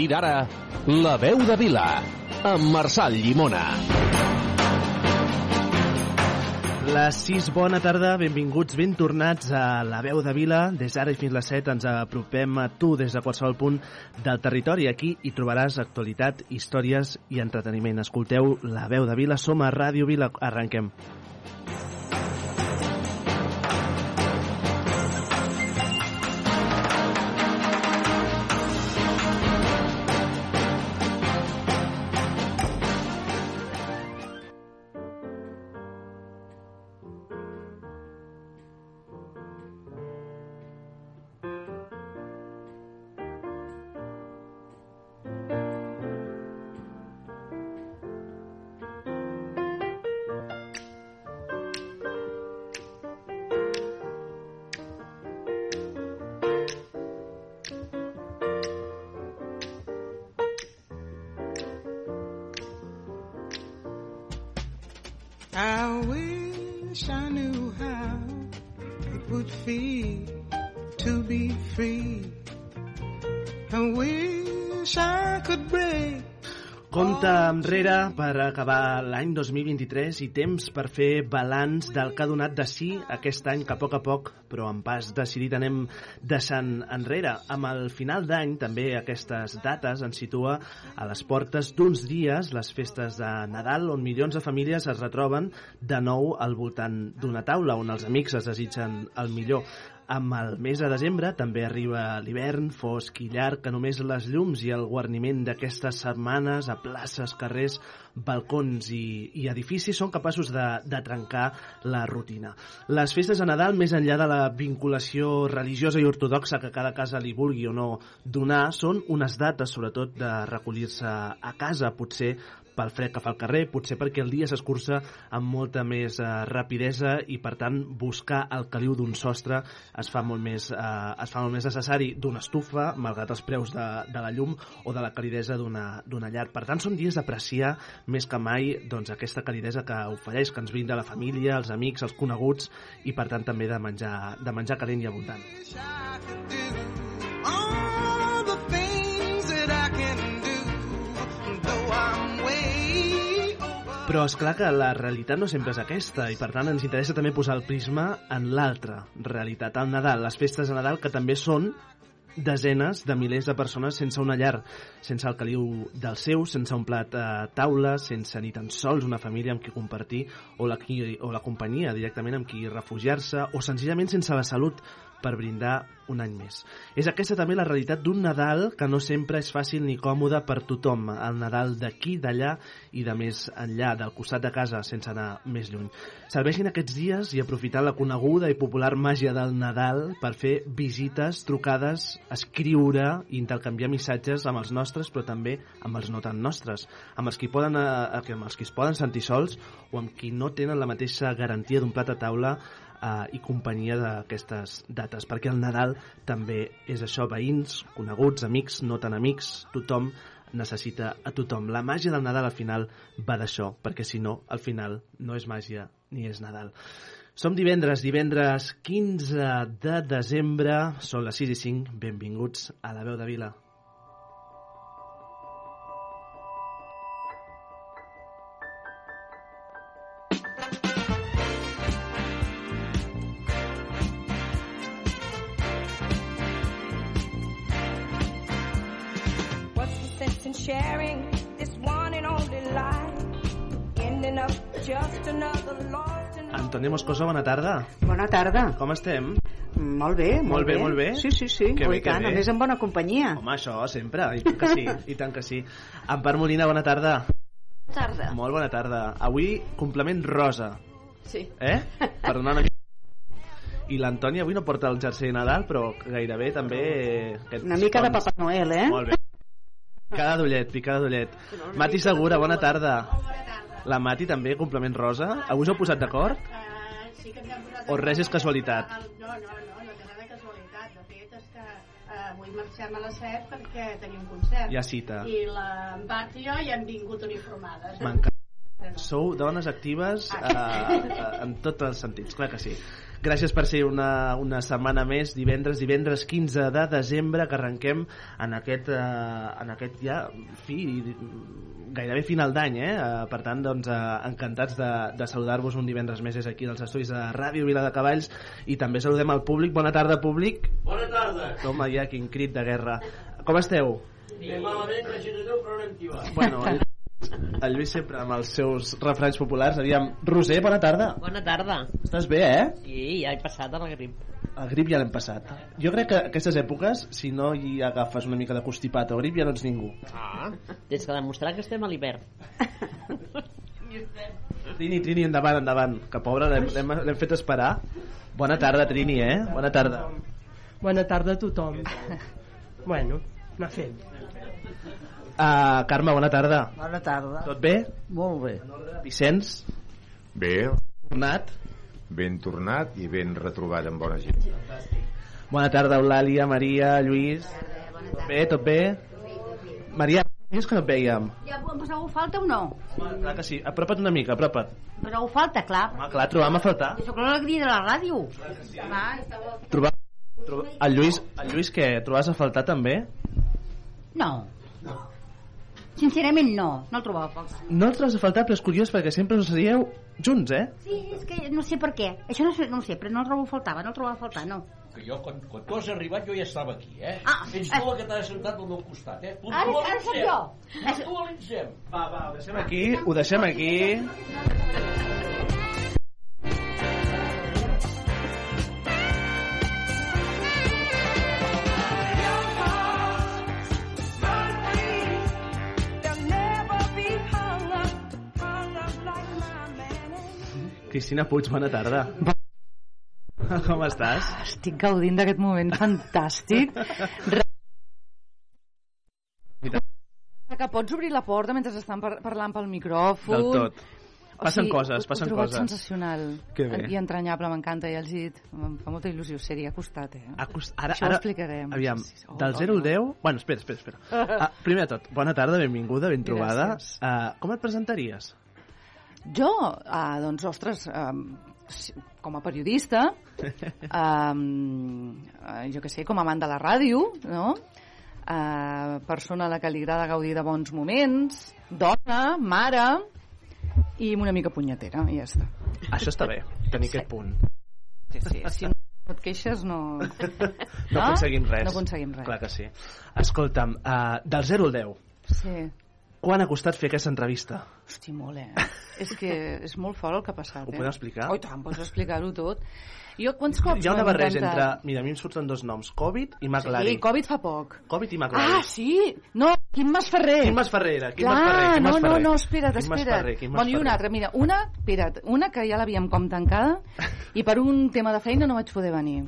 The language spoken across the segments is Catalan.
Partir d'ara, La veu de Vila, amb Marçal Llimona. Les 6, bona tarda, benvinguts, ben tornats a la veu de Vila. Des d'ara i fins les 7 ens apropem a tu des de qualsevol punt del territori. Aquí hi trobaràs actualitat, històries i entreteniment. Escolteu la veu de Vila, som a Ràdio Vila. Arrenquem. I l'any 2023 i temps per fer balanç del que ha donat de si aquest any que a poc a poc, però en pas decidit, anem deixant enrere. Amb el final d'any, també aquestes dates ens situa a les portes d'uns dies, les festes de Nadal, on milions de famílies es retroben de nou al voltant d'una taula, on els amics es desitgen el millor. Amb el mes de desembre també arriba l'hivern, fosc i llarg, que només les llums i el guarniment d'aquestes setmanes a places, carrers, balcons i, i edificis són capaços de, de trencar la rutina. Les festes de Nadal, més enllà de la vinculació religiosa i ortodoxa que cada casa li vulgui o no donar, són unes dates, sobretot, de recollir-se a casa, potser pel fred que fa al carrer, potser perquè el dia s'escurça amb molta més eh, rapidesa i per tant buscar el caliu d'un sostre es fa molt més, eh, es fa molt més necessari d'una estufa, malgrat els preus de, de la llum o de la calidesa d'una llar. Per tant, són dies d'apreciar més que mai doncs, aquesta calidesa que ofereix, que ens brinda la família, els amics, els coneguts i per tant també de menjar, de menjar calent i abundant. all the things that I can do, though I'm. Però és clar que la realitat no sempre és aquesta i per tant ens interessa també posar el prisma en l'altra realitat, el Nadal, les festes de Nadal que també són desenes de milers de persones sense una llar, sense el caliu del seu, sense un plat a taula, sense ni tan sols una família amb qui compartir o la, qui, o la companyia directament amb qui refugiar-se o senzillament sense la salut per brindar un any més. És aquesta també la realitat d'un Nadal que no sempre és fàcil ni còmode per tothom. El Nadal d'aquí, d'allà i de més enllà, del costat de casa, sense anar més lluny. Serveixin aquests dies i aprofitar la coneguda i popular màgia del Nadal per fer visites, trucades, escriure i intercanviar missatges amb els nostres, però també amb els no tan nostres, amb els qui, poden, eh, amb els qui es poden sentir sols o amb qui no tenen la mateixa garantia d'un plat a taula eh, i companyia d'aquestes dates, perquè el Nadal també és això, veïns, coneguts, amics, no tan amics, tothom necessita a tothom. La màgia del Nadal al final va d'això, perquè si no, al final no és màgia ni és Nadal. Som divendres, divendres 15 de desembre, són les 6 i 5, benvinguts a la veu de Vila. Com estem? Molt bé, Molt bé, molt bé. Sí, sí, sí, Que oh, bé, i que tant, bé. a més en bona companyia. Home, això sempre, i tant que sí, i tant que sí. Empar Molina, bona tarda. tarda. Molt bona tarda. Avui, complement rosa. Sí. Eh? Per donar una mica... I l'Antoni avui no porta el jersei de Nadal, però gairebé també... eh, Aquest Una mica de Papa Noel, eh? Molt bé. Picada d'ullet, picada d'ullet. Mati Segura, bona tarda. La Mati també, complement rosa. Avui us heu posat d'acord? Sí que ens hem posat O res és casualitat? No, no, no, no té res de casualitat. De fet, és que uh, avui marxem a les 7 perquè tenim concert. Hi ha cita. I l'Embat i jo ja hem vingut uniformades. M'encanta. Sou dones actives eh, eh, en tots els sentits, clar que sí. Gràcies per ser una, una setmana més, divendres, divendres 15 de desembre, que arrenquem en aquest, eh, en aquest ja, fi, gairebé final d'any, eh? Eh, Per tant, doncs, eh, encantats de, de saludar-vos un divendres més des aquí dels estudis de Ràdio Vila de Cavalls i també saludem al públic. Bona tarda, públic. Bona tarda. Toma ja, quin crit de guerra. Com esteu? Bé, malament, però no hem tibat. Bueno, el, el Lluís sempre amb els seus refranys populars. Aviam, Roser, bona tarda. Bona tarda. Estàs bé, eh? Sí, ja he passat la grip. El grip ja l'hem passat. Jo crec que aquestes èpoques, si no hi agafes una mica de constipat o grip, ja no ets ningú. Ah, tens que demostrar que estem a l'hivern. Trini, Trini, endavant, endavant. Que pobra, l'hem fet esperar. Bona tarda, Trini, eh? Bona tarda. Bona tarda a tothom. Bueno, anar fent. Uh, Carme, bona tarda. Bona tarda. Tot bé? Molt bé. Vicenç, Bé, tornat. ben tornat i ben retrobat amb bona gent. Bona tarda, Eulàlia, Maria, Lluís. Tot bé, tot bé? Maria, és que no et vèiem. Ja em poseu falta o no? Clar que sí. Apropa't una mica, apropa't. Poseu falta, clar. Home, clar, trobam a faltar. Jo sóc l'alegria de la ràdio. Clar, estava... Trobar... Trobar... El Lluís, el Lluís què? Trobaves a faltar també? No. Sincerament no, no el trobava a faltar. No els trobes a faltar, però és curiós perquè sempre us seieu junts, eh? Sí, és que no sé per què. Això no, sé, no ho sé, però no el trobo a faltar, no el trobava a faltar, no. Que jo, quan, quan tu has arribat, jo ja estava aquí, eh? Ah, Ets eh. tu la que t'has sentat al meu costat, eh? Ara, ara sóc jo. Puntualitzem. Va, va, ho deixem aquí, ho deixem aquí. Cristina Puig, bona tarda. Com estàs? Estic gaudint d'aquest moment fantàstic. Que pots obrir la porta mentre estan par parlant pel micròfon. Del tot. Passen coses, ho- passen ho coses. sensacional Que bé. i entranyable, m'encanta, ja els he dit. Em fa molta il·lusió, seria ha costat, eh? Ha cost... Ara, Això ho ara, explicarem. Aviam, Sí, sí. Oh, del oh, 0 al oh. 10... Bueno, espera, espera, espera. Ah, primer de tot, bona tarda, benvinguda, ben trobada. Gràcies. Uh, com et presentaries? Jo, ah, doncs, ostres, um, com a periodista, um, jo que sé, com a amant de la ràdio, no? Uh, persona a la que li agrada gaudir de bons moments, dona, mare i una mica punyetera, i ja està. Això està bé, tenir aquest punt. Sí, sí, si no et queixes no... No aconseguim res. No aconseguim res. Clar que sí. Escolta'm, uh, del 0 al 10, Sí. Quan ha costat fer aquesta entrevista? Hosti, molt, eh? és que és molt fort el que ha passat, Ho eh? podem explicar? Oh, i tant, pots explicar-ho tot. Jo quants cops Hi ha una barreja entre... intentat? Mira, a mi em surten dos noms, Covid i Sí, McLaren. Covid fa poc. Covid i McLaren. Ah, sí? No, Quim Masferrer. Quim Masferrer, Quim Clar, Masferrer, Quim no, no, Masferrer. no, espera't, Quim espera't. Masferrer, Quim bueno, i una altra, mira, una, espera't, una que ja l'havíem com tancada i per un tema de feina no vaig poder venir.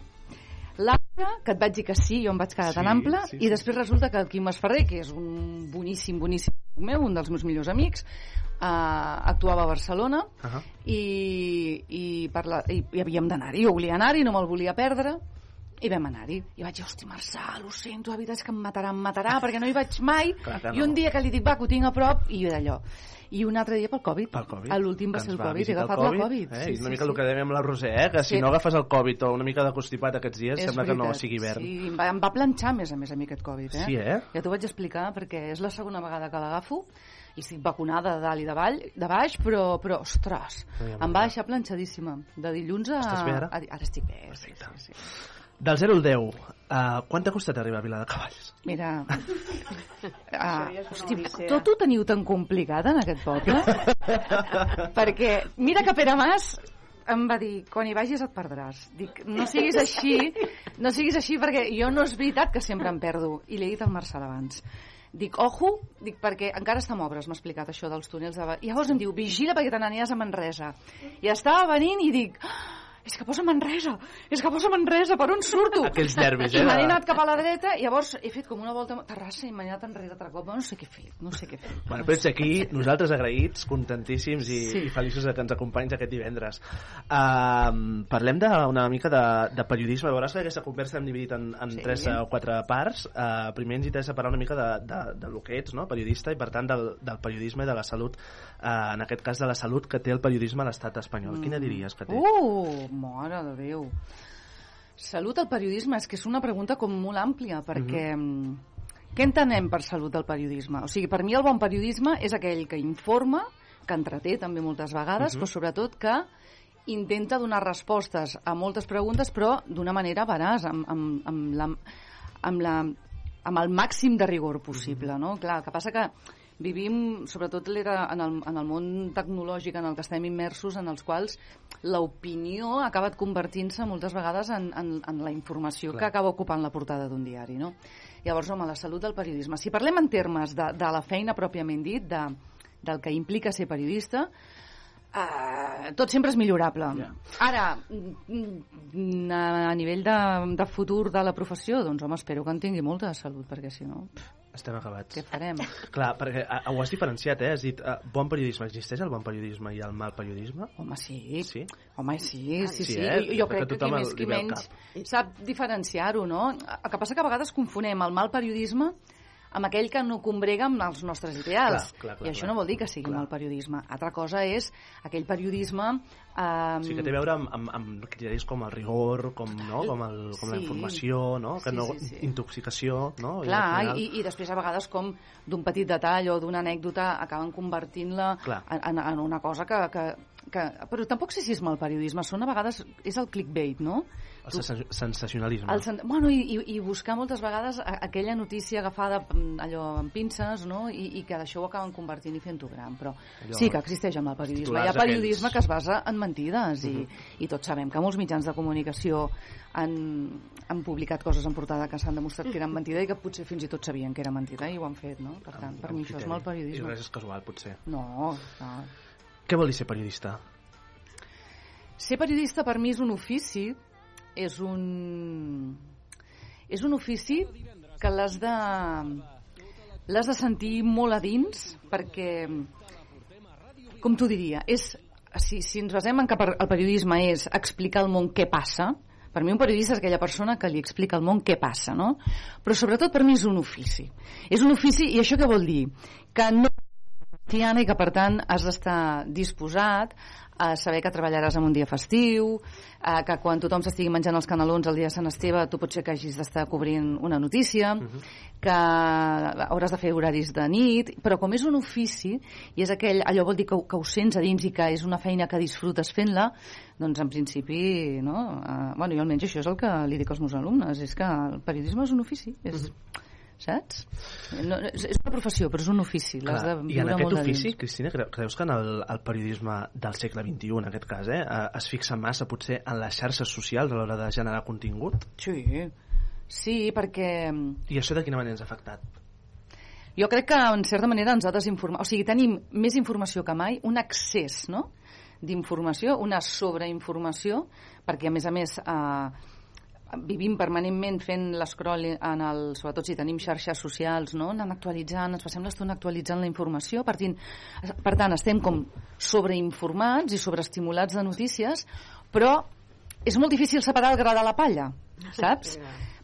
L'altra, que et vaig dir que sí, jo em vaig quedar tan Sí, ample, sí, i després resulta que el Quim Masferrer, que és un boníssim, boníssim meu, un dels meus millors amics, eh, actuava a Barcelona Uh -huh. i, i, per la, i, i havíem d'anar-hi, jo volia anar-hi, no me'l volia perdre, i vam anar-hi. I vaig dir, hosti, Marçal, ho sento, la veritat és que em matarà, em matarà, perquè no hi vaig mai. Clar que I no. un dia que li dic, va, que ho tinc a prop, i d'allò. I un altre dia pel Covid. Pel Covid. L'últim va ser el Covid, he agafat el la Covid. Eh? Sí, una sí, mica sí. el que dèiem amb la Roser, eh? que si Sí. no agafes el Covid o una mica de constipat aquests dies, És sembla que no veritat, sigui hivern. Sí, em va, em va planxar, més a més, a mi aquest Covid, eh? Sí, eh? Ja t'ho vaig explicar, perquè és la segona vegada que l'agafo, i estic vacunada de dalt i de, vall, de baix, però, però ostres, em va deixar planxadíssima. De dilluns a... Estàs bé ara? a- Ara estic bé, sí, sí, sí. Del 0 al 10, uh, quant t'ha costat arribar a Vila de Cavalls? Mira, una hosti, tot ho teniu tan complicat en aquest poble? perquè mira que Pere Mas em va dir, quan hi vagis et perdràs. Dic, no siguis així, no siguis així perquè jo no és veritat que sempre em perdo. I li he dit al Marçal abans. Dic, ojo, dic, perquè encara està en obres, m'ha explicat això dels túnels. De... I llavors em diu, vigila perquè te n'anies a Manresa. I estava venint i dic, "Ah, és que posa Manresa, és que posa Manresa, per on surto? Aquells nervis, eh, I de- n'he anat cap a la dreta i llavors he fet com una volta a Terrassa i m'he anat enrere altre cop. No sé què he fet, no sé què he fet. Bueno, però ets aquí, nosaltres agraïts, contentíssims i, Sí. i feliços de que ens acompanyis aquest divendres. Uh, parlem d'una mica de, de periodisme. Veuràs que aquesta conversa l'hem dividit en, en sí. tres o quatre parts. Uh, primer ens interessa parlar una mica de, de, de lo que ets, no? periodista, i per tant del, del periodisme i de la salut, uh, en aquest cas de la salut que té el periodisme a l'estat espanyol. Mm. Quina diries que té? Uh, mare de Déu. Salut al periodisme, és que és una pregunta com molt àmplia, perquè... Mm Què entenem per salut al periodisme? O sigui, per mi el bon periodisme és aquell que informa, que entreté també moltes vegades, Mhm. però sobretot que intenta donar respostes a moltes preguntes, però d'una manera veraç, amb, amb, amb, la, amb, la, amb el màxim de rigor possible, no? Clar, el que passa que vivim, sobretot l'era en, el, en el món tecnològic en el que estem immersos, en els quals l'opinió ha acabat convertint-se moltes vegades en, en, en la informació Clar. que acaba ocupant la portada d'un diari, no? Llavors, home, la salut del periodisme. Si parlem en termes de, de la feina pròpiament dit, de, del que implica ser periodista, Uh, tot sempre és millorable. Ara, mm, a, nivell de, de futur de la professió, doncs home, espero que en tingui molta de salut, perquè si no, Estem acabats. què farem? Clar, perquè eh, ho has diferenciat, eh? Has dit, eh, bon periodisme. Existeix el bon periodisme i el mal periodisme? Home, sí. Sí? Home, sí, sí, sí. eh? Jo, jo crec que qui tothom més qui menys sap diferenciar-ho, no? El que passa que a vegades confonem el mal periodisme amb aquell que no combrega amb els nostres ideals. Clar, clar, clar, I això clar. no vol dir que sigui mal periodisme. Altra cosa és aquell periodisme... O sigui, que té a veure amb, amb, amb criteris com el rigor, com, no? com, el, com la Sí. informació, no? Que Sí, no sí, sí. intoxicació, no? I Clar, final- i, i després a vegades com d'un petit detall o d'una anècdota acaben convertint-la Clar. en, en, en una cosa que, que, que... Però tampoc sé si és mal periodisme, són a vegades... És el clickbait, no? El sensa- sensacionalisme. El, sen- bueno, i, i, i buscar moltes vegades aquella notícia agafada mm, allò amb pinces, no? I, i que d'això ho acaben convertint i fent-ho gran. Però Allò- sí que existeix amb el periodisme. Hi ha periodisme aquells. que es basa en mentides i, Mhm. i tots sabem que molts mitjans de comunicació han, han publicat coses en portada que s'han demostrat que eren mentida i que potser fins i tot sabien que era mentida i ho han fet, no? Per tant, per mi això és mal I periodisme. res és casual, potser. No, no. Què vol dir ser periodista? Ser periodista per mi és un ofici, és un... és un ofici que l'has de l'has de sentir molt a dins perquè com t'ho diria és, si, si ens basem en que el periodisme és explicar al món què passa per mi un periodista és aquella persona que li explica al món què passa, no? Però sobretot per mi és un ofici. És un ofici, i això què vol dir? Que no quotidiana i que per tant has d'estar disposat a saber que treballaràs en un dia festiu, eh, que quan tothom s'estigui menjant els canelons el dia de Sant Esteve tu potser que hagis d'estar cobrint una notícia, que hauràs de fer horaris de nit, però com és un ofici i és aquell, allò vol dir que, que ho sents a dins i que és una feina que disfrutes fent-la, doncs en principi, no? Eh, bueno, jo almenys això és el que li dic als meus alumnes, és que el periodisme és un ofici, és, saps? No, és una professió, però és un ofici, l'has de Clar, I en aquest ofici, dins. Cristina, cre- creus que en el, el periodisme del segle XXI, en aquest cas, eh, eh, es fixa massa potser en les xarxes socials a l'hora de generar contingut? Sí, sí, perquè I això de quina manera ens ha afectat? jo crec que en certa manera ens ha desinformat, o sigui, tenim més informació que mai, un accés, no?, d'informació, una sobreinformació, perquè a més a més eh, vivim permanentment fent l'escroll en el, sobretot si tenim xarxes socials, no? anant actualitzant, ens passem l'estona actualitzant la informació, per, tant, per tant estem com sobreinformats i sobreestimulats de notícies, però és molt difícil separar el gra de la palla, saps?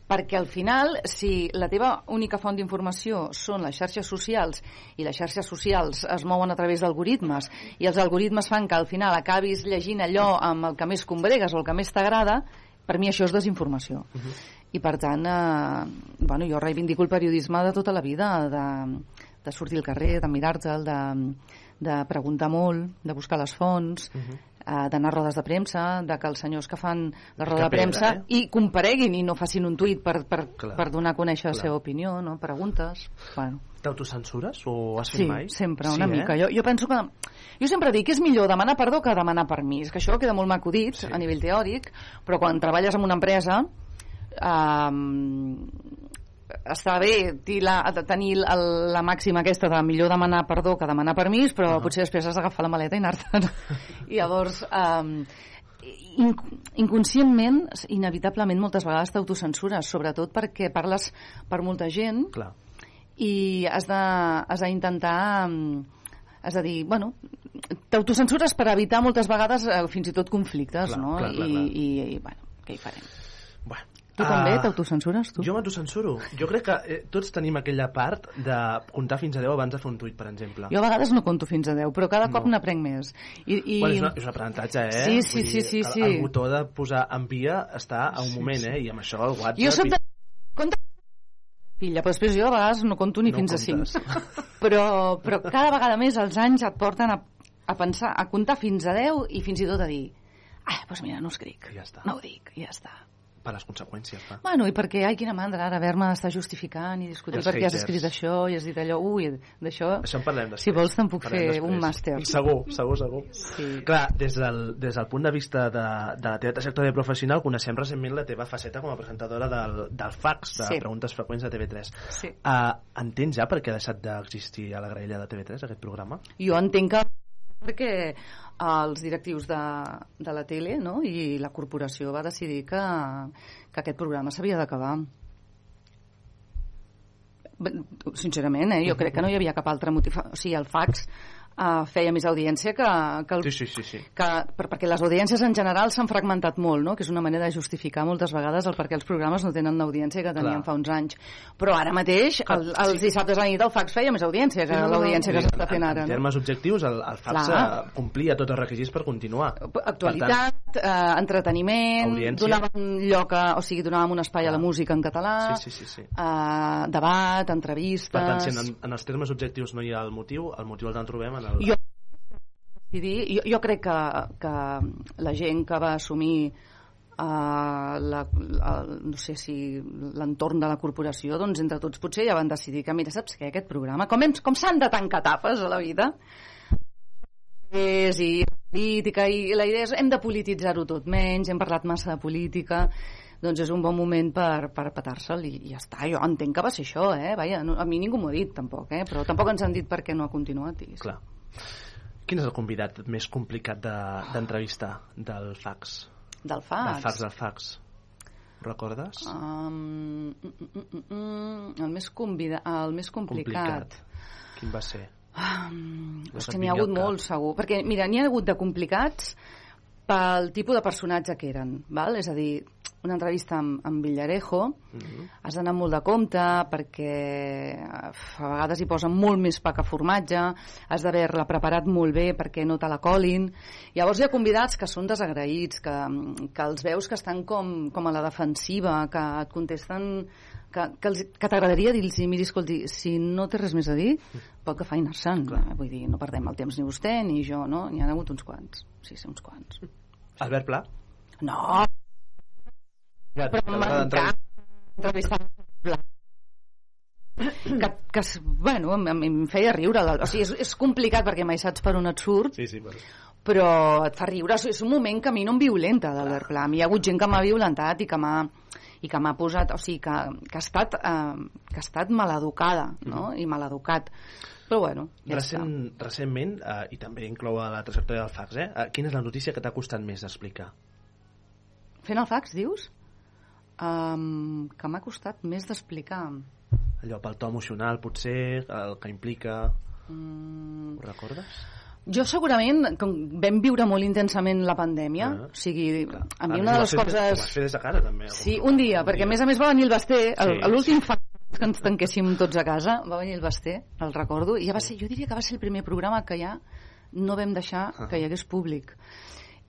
perquè al final, si la teva única font d'informació són les xarxes socials i les xarxes socials es mouen a través d'algoritmes i els algoritmes fan que al final acabis llegint allò amb el que més combregues o el que més t'agrada, per mi això és desinformació. I per tant, eh, bueno, jo reivindico el periodisme de tota la vida, de, de sortir al carrer, de mirar-te'l, de, de preguntar molt, de buscar les fonts, eh, d'anar a rodes de premsa, de que els senyors que fan la roda de premsa eh? i compareguin i no facin un tuit per, per, Clar. per donar a conèixer la Clar. seva opinió, no? preguntes. Bueno, T'autocensures o has fet sí, mai? sempre, una sí, mica. Eh? Jo, jo penso que... Jo sempre dic que és millor demanar perdó que demanar permís, que això queda molt maco dit sí. a nivell teòric, però quan treballes en una empresa um, està bé la, tenir el, la màxima aquesta de millor demanar perdó que demanar permís, però uh -huh. potser després has d'agafar la maleta i anar-te'n. I llavors, um, in, inconscientment, inevitablement, moltes vegades t'autocensures, sobretot perquè parles per molta gent Clar. I has de, has d'intentar mm, has de dir, bueno, t'autocensures per evitar moltes vegades eh, fins i tot conflictes, Clar, no? clar, clar, I, clar. I, I, bueno, què hi farem? Bueno, Tu Ah. també t'autocensures, tu? Jo m'autocensuro. Jo crec que eh, tots tenim aquella part de comptar fins a 10 abans de fer un tuit, per exemple. Jo a vegades no compto fins a 10, però cada cop No. n'aprenc més. I, i... Bueno, és, una, és un aprenentatge, eh? Sí, sí, sí, sí, el, sí. El botó de posar envia està a un Sí, moment, sí. eh? I amb això el WhatsApp... Jo soc i- de... Compte filla, però després jo a vegades no conto ni No fins comptes. a 5. Però, però cada vegada més els anys et porten a, a pensar, a comptar fins a 10 i fins i tot a dir ah, doncs mira, no escric, Ja està. no ho dic, ja està. Per les conseqüències, va. Bueno, i perquè, ai, quina mandra, ara haver-me d'estar justificant i discutir Els perquè has escrit això i has dit allò, ui, d'això... Això en parlem després. Si vols te'n puc Parlem fer després. un màster. Segur, segur, segur. Sí. Clar, des del, des del punt de vista de, de la teva trajectòria professional, coneixem recentment la teva faceta com a presentadora del, del fax, de Sí. preguntes freqüents de TV3. Sí. Uh, entens ja per què ha deixat d'existir a la graella de TV3, aquest programa? Jo entenc que perquè els directius de, de la tele no? i la corporació va decidir que, que aquest programa s'havia d'acabar. Sincerament, eh? jo crec que no hi havia cap altre motiu. O sigui, el fax uh, feia més audiència que, que el, Sí, sí, sí. sí. que, per, perquè les audiències en general s'han fragmentat molt, no? que és una manera de justificar moltes vegades el perquè els programes no tenen l'audiència que tenien Clar. fa uns anys. Però ara mateix, el, els dissabtes a la nit el fax feia més audiència que l'audiència que s'està fent ara. En No? termes objectius, el, el fax Clar. eh, complia tots els requisits per continuar. Actualitat, eh, entreteniment, Audiència. donàvem lloc a, o sigui, donàvem un espai a la música en català, Sí, sí, sí. sí. eh, debat, entrevistes... Per tant, si en, en els termes objectius no hi ha el motiu, el motiu el trobem en. Jo, jo, jo crec que, que la gent que va assumir uh, la, la, no sé si l'entorn de la corporació, doncs entre tots potser ja van decidir que, mira, saps què, aquest programa, com, hem, com s'han de tancar tapes a la vida, és i política, i la idea és hem de polititzar-ho tot menys, hem parlat massa de política, doncs és un bon moment per, per petar-se'l i, i ja està. Jo entenc que va ser això, eh? Vaja, no, a mi ningú m'ho ha dit, tampoc, eh? Però tampoc ens han dit per què no ha continuat. I... Clar. Quin és el convidat més complicat de- d'entrevistar de, del fax? Del fax? Del fax, del fax. Recordes? Um, mm, mm, mm, mm, el més convida, el més complicat. Quin va ser? Um, és que n'hi ha hagut molts, segur. Perquè, mira, n'hi ha hagut de complicats pel tipus de personatge que eren. Val? És a dir, una entrevista amb, amb Villarejo Mhm. has d'anar molt de compte perquè a vegades hi posen molt més pa que formatge, has d'haver-la preparat molt bé perquè no te la colin. Llavors hi ha convidats que són desagraïts, que, que els veus que estan com, com a la defensiva, que et contesten que, que, els- que t'agradaria dir-los, miri, escolti, si no té res més a dir, i anar-se'n. Vull dir, no perdem el temps ni vostè ni jo, no? N'hi ha hagut uns quants. Sí, sí, uns quants. Albert Pla? No, però m'encanta entrevistar que, que, es- bueno, em, em, feia riure. O sigui, és, és complicat perquè mai saps per on et surt, Sí, sí, però... però et fa riure. És- un moment que a mi no em violenta, l'Albert Pla. A mi hi ha hagut gent que m'ha violentat i que m'ha i que m'ha posat, o sigui, que, que, ha estat, eh, que ha estat maleducada, no? I maleducat. Però bueno, ja Recent, recentment, eh, i també inclou a la trajectòria del fax, eh? eh, quina és la notícia que t'ha costat més d'explicar? està. Fent el fax, dius? Um, que m'ha costat més d'explicar. Allò pel to emocional, potser, el que implica... Mm, Ho recordes? Jo segurament, com vam viure molt intensament la pandèmia, Ah, o sigui, a mi A una de les ho vas fer- coses... des de casa, també. Sí, un dia, perquè a més a més va venir el Basté, Sí, l'últim fa que ens tanquéssim tots a casa, va venir el Basté, el recordo, i ja va ser, jo diria que va ser el primer programa que ja no vam deixar Ah. que hi hagués públic.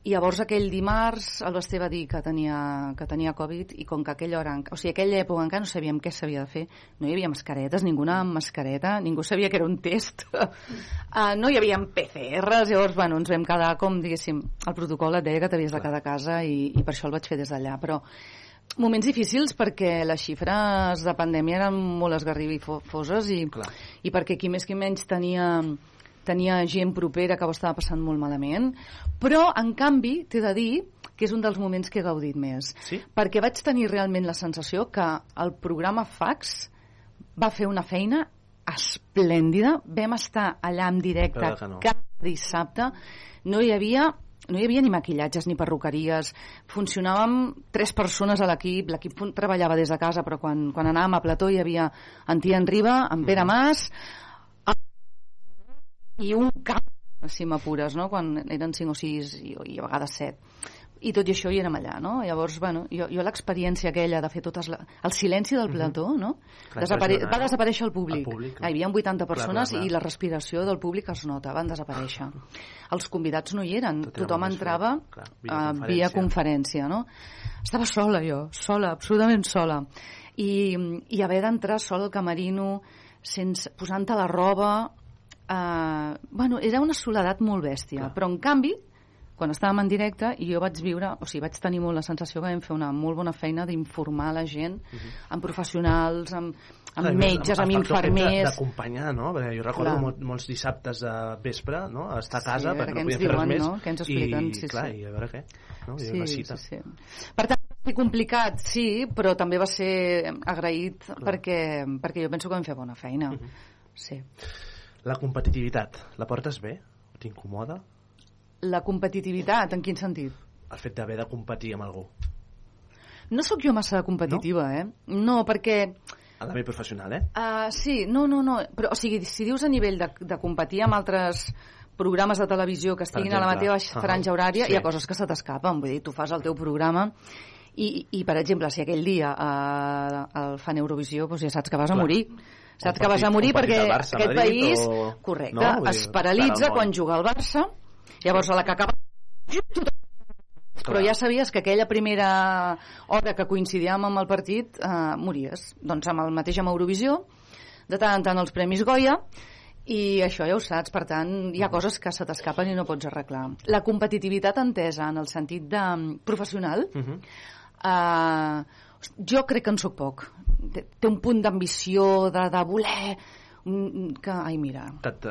I llavors aquell dimarts el Basté va dir que tenia, que tenia Covid i com que aquella hora, o sigui, aquella època encara no sabíem què s'havia de fer, no hi havia mascaretes, ningú anava amb mascareta, ningú sabia que era un test, uh, no hi havia PCRs, llavors, bueno, ens vam quedar com, diguéssim, el protocol et deia que t'havies de quedar a casa i, i per això el vaig fer des d'allà, però moments difícils perquè les xifres de pandèmia eren molt esgarrifoses i, i perquè qui més qui menys tenia tenia gent propera que ho estava passant molt malament, però, en canvi, t'he de dir que és un dels moments que he gaudit més. Sí? Perquè vaig tenir realment la sensació que el programa Fax va fer una feina esplèndida. Vam estar allà en directe no. cada dissabte. No hi havia no hi havia ni maquillatges ni perruqueries, funcionàvem tres persones a l'equip, l'equip treballava des de casa, però quan, quan anàvem a plató hi havia en Tia en Riba, en Pere Mas, i un cap, si m'apures, no? quan eren cinc o sis i, i a vegades set. i tot i això hi érem allà, no? Llavors, bueno, jo, jo l'experiència aquella de fer totes la... el silenci del plató, no? Clar, Desapare... Va desaparèixer el públic. El públic. Ah, hi havia 80 Clar, persones clar, clar. i la respiració del públic es nota, van desaparèixer. Els convidats no hi eren, Tot tothom entrava clar, eh, videoconferència. via conferència, no? Estava sola jo, sola, absolutament sola. I, i haver d'entrar sola al camerino sense, posant-te la roba eh, bueno, era una soledat molt bèstia, Clar. però en canvi quan estàvem en directe i jo vaig viure, o sigui, vaig tenir molt la sensació que vam fer una molt bona feina d'informar la gent, amb professionals, amb, amb Clar, metges, amb de- infermers... D'acompanyar, no? Perquè jo recordo Clar. molt, molts dissabtes de vespre, no? A estar a Sí, casa veure perquè què no podíem fer res més. no? Què ens expliquen, I, sí, clar, sí. i a veure què. No? I Sí, una sí, cita. sí. Per tant, va ser complicat, sí, però també va ser agraït perquè, perquè jo penso que vam fer bona feina. Mhm. Sí. La competitivitat, la portes bé? T'incomoda? La competitivitat, en quin sentit? El fet d'haver de competir amb algú. No sóc jo massa competitiva, no? eh? No, perquè... A l'àmbit professional, eh? Uh, sí, no, no, no. Però, o sigui, si dius a nivell de, de competir amb altres programes de televisió que estiguin a la mateixa franja horària, sí. hi ha coses que se t'escapen. Vull dir, tu fas el teu programa i, i per exemple, si aquell dia uh, el fan Eurovisió, doncs ja saps que vas a Clar. morir. Saps que vas a morir perquè Barça, aquest Madrid, país, o- correcte, No? Vull es paralitza quan juga el Barça, llavors a la que acaba però ja sabies que aquella primera hora que coincidíem amb el partit eh, mories. Doncs amb el mateix amb Eurovisió, de tant en tant els Premis Goya, i això ja ho saps, per tant, hi ha coses que se t'escapen i no pots arreglar. La competitivitat entesa en el sentit de mm, professional, Uh -huh. eh, jo crec que en sóc poc. Té, un punt d'ambició, de, de voler, mm, que, ai, mira, Que et,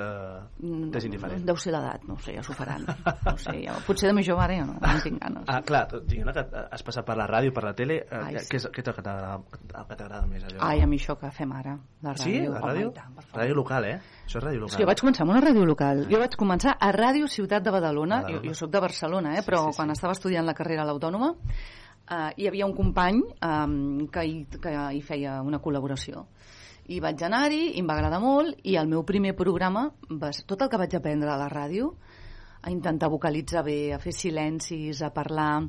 t'és indiferent. deu ser l'edat, no sé, ja s'ho faran. No sé, ja, potser de més jove ara ja no, no tinc ganes. Ah, clar, dient que has passat per la ràdio, per la tele, eh, Ai, què, sí. què és, què és el que t'agrada que més? Allò? Ai, a mi això que fem ara, la ràdio. Sí, la ràdio? i tant, ràdio local, eh? Això és ràdio És local. que jo vaig començar amb una ràdio local. Jo vaig començar a Ràdio Ciutat de Badalona. Badalona. Jo, jo sóc de Barcelona, eh? però quan estava estudiant la carrera a l'Autònoma eh, hi havia un company eh, que, hi, que hi feia una col·laboració. I vaig anar-hi, i em va agradar molt, i el meu primer programa, va ser tot el que vaig aprendre a la ràdio, a intentar vocalitzar bé, a fer silencis, a parlar,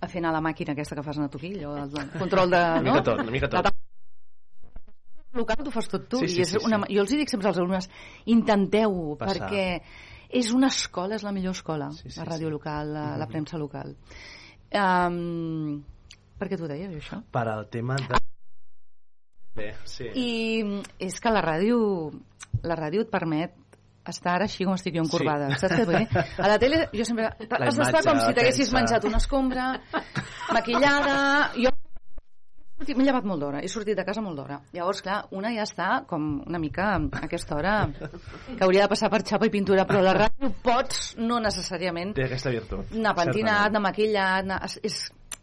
a fer anar la màquina aquesta que fas anar tu aquí, allò, el control de... Una no? mica tot, una mica tot. La local t'ho fas tot tu Sí, i sí, és sí, sí. una, jo els hi dic sempre als alumnes intenteu-ho perquè és una escola, és la millor escola Sí, sí, la ràdio sí. local, la, la Mhm. premsa local um, per què t'ho deies això? Per al tema de... Bé, sí. i és que la ràdio la ràdio et permet estar ara així com estic jo encorbada. Sí. Saps què vull? A la tele jo sempre... Has d'estar com si t'haguessis menjat una escombra, maquillada... Jo m'he llevat molt d'hora, he sortit de casa molt d'hora. Llavors, clar, una ja està com una mica a aquesta hora que hauria de passar per xapa i pintura, però la ràdio pots, no necessàriament, Té aquesta virtut. anar pentinat, anar maquillat, anar... És, és...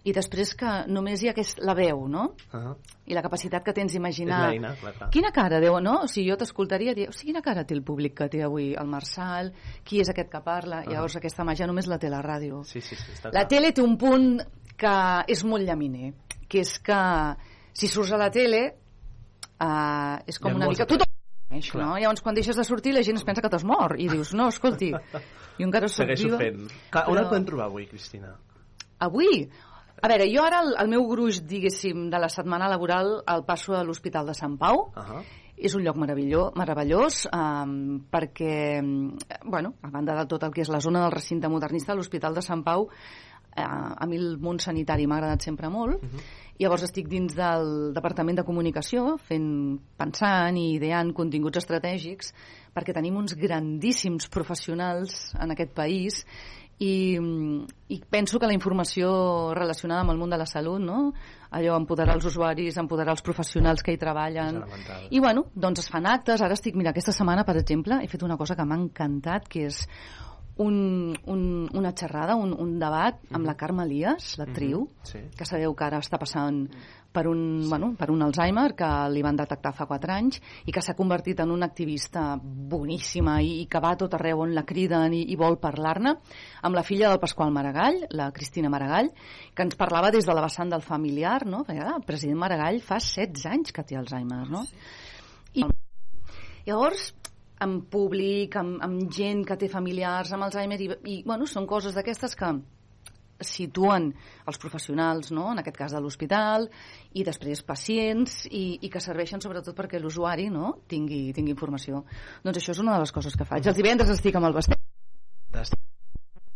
I després que només hi ha aquest, la veu, no? Uh -huh. I la capacitat que tens d'imaginar... És l'eina, clar, clar. Quina cara deu, no? O sigui, jo t'escoltaria i diria, o sigui, quina cara té el públic que té avui el Marçal? Qui és aquest que parla? Ah. Llavors aquesta màgia només la té la ràdio. Sí, sí, sí. Està La clar. tele té un punt que és molt llaminer, que és que si surts a la tele uh, és com una mica... Tothom coneix, Clar. no? Llavors quan deixes de sortir la gent es pensa que t'has mort i dius, no, escolti, jo encara soc Segueixo viva. fent. Clar, on però- el podem trobar avui, Cristina? Avui? A veure, jo ara el, el meu gruix, diguéssim, de la setmana laboral el passo a l'Hospital de Sant Pau. Uh -huh. És un lloc meravellós, meravellós um, perquè, mm, bueno, a banda de tot el que és la zona del recinte modernista, l'Hospital de Sant Pau, eh, a mi el món sanitari m'ha agradat sempre molt. Llavors estic dins del Departament de Comunicació, fent, pensant i ideant continguts estratègics, perquè tenim uns grandíssims professionals en aquest país i, i penso que la informació relacionada amb el món de la salut, no? allò empoderar els usuaris, empoderar els professionals que hi treballen, i bueno, doncs es fan actes, ara estic, mira, aquesta setmana, per exemple, he fet una cosa que m'ha encantat, que és un, un, una xerrada, un, un debat amb la Carme Elias, l'actriu, Mhm, sí. que sabeu que ara està passant per un, bueno, per un Alzheimer que li van detectar fa 4 anys i que s'ha convertit en una activista boníssima i, i que va tot arreu on la criden i, i vol parlar-ne, amb la filla del Pasqual Maragall, la Cristina Maragall, que ens parlava des de la vessant del familiar, no? Perquè, clar, el president Maragall fa 16 anys que té Alzheimer, no? I llavors, en públic, amb, amb gent que té familiars amb Alzheimer, i, i bueno, són coses d'aquestes que situen els professionals, no? en aquest cas de l'hospital, i després pacients, i, i que serveixen sobretot perquè l'usuari no? tingui, tingui informació. Doncs això és una de les coses que faig. Els divendres estic amb el vestit.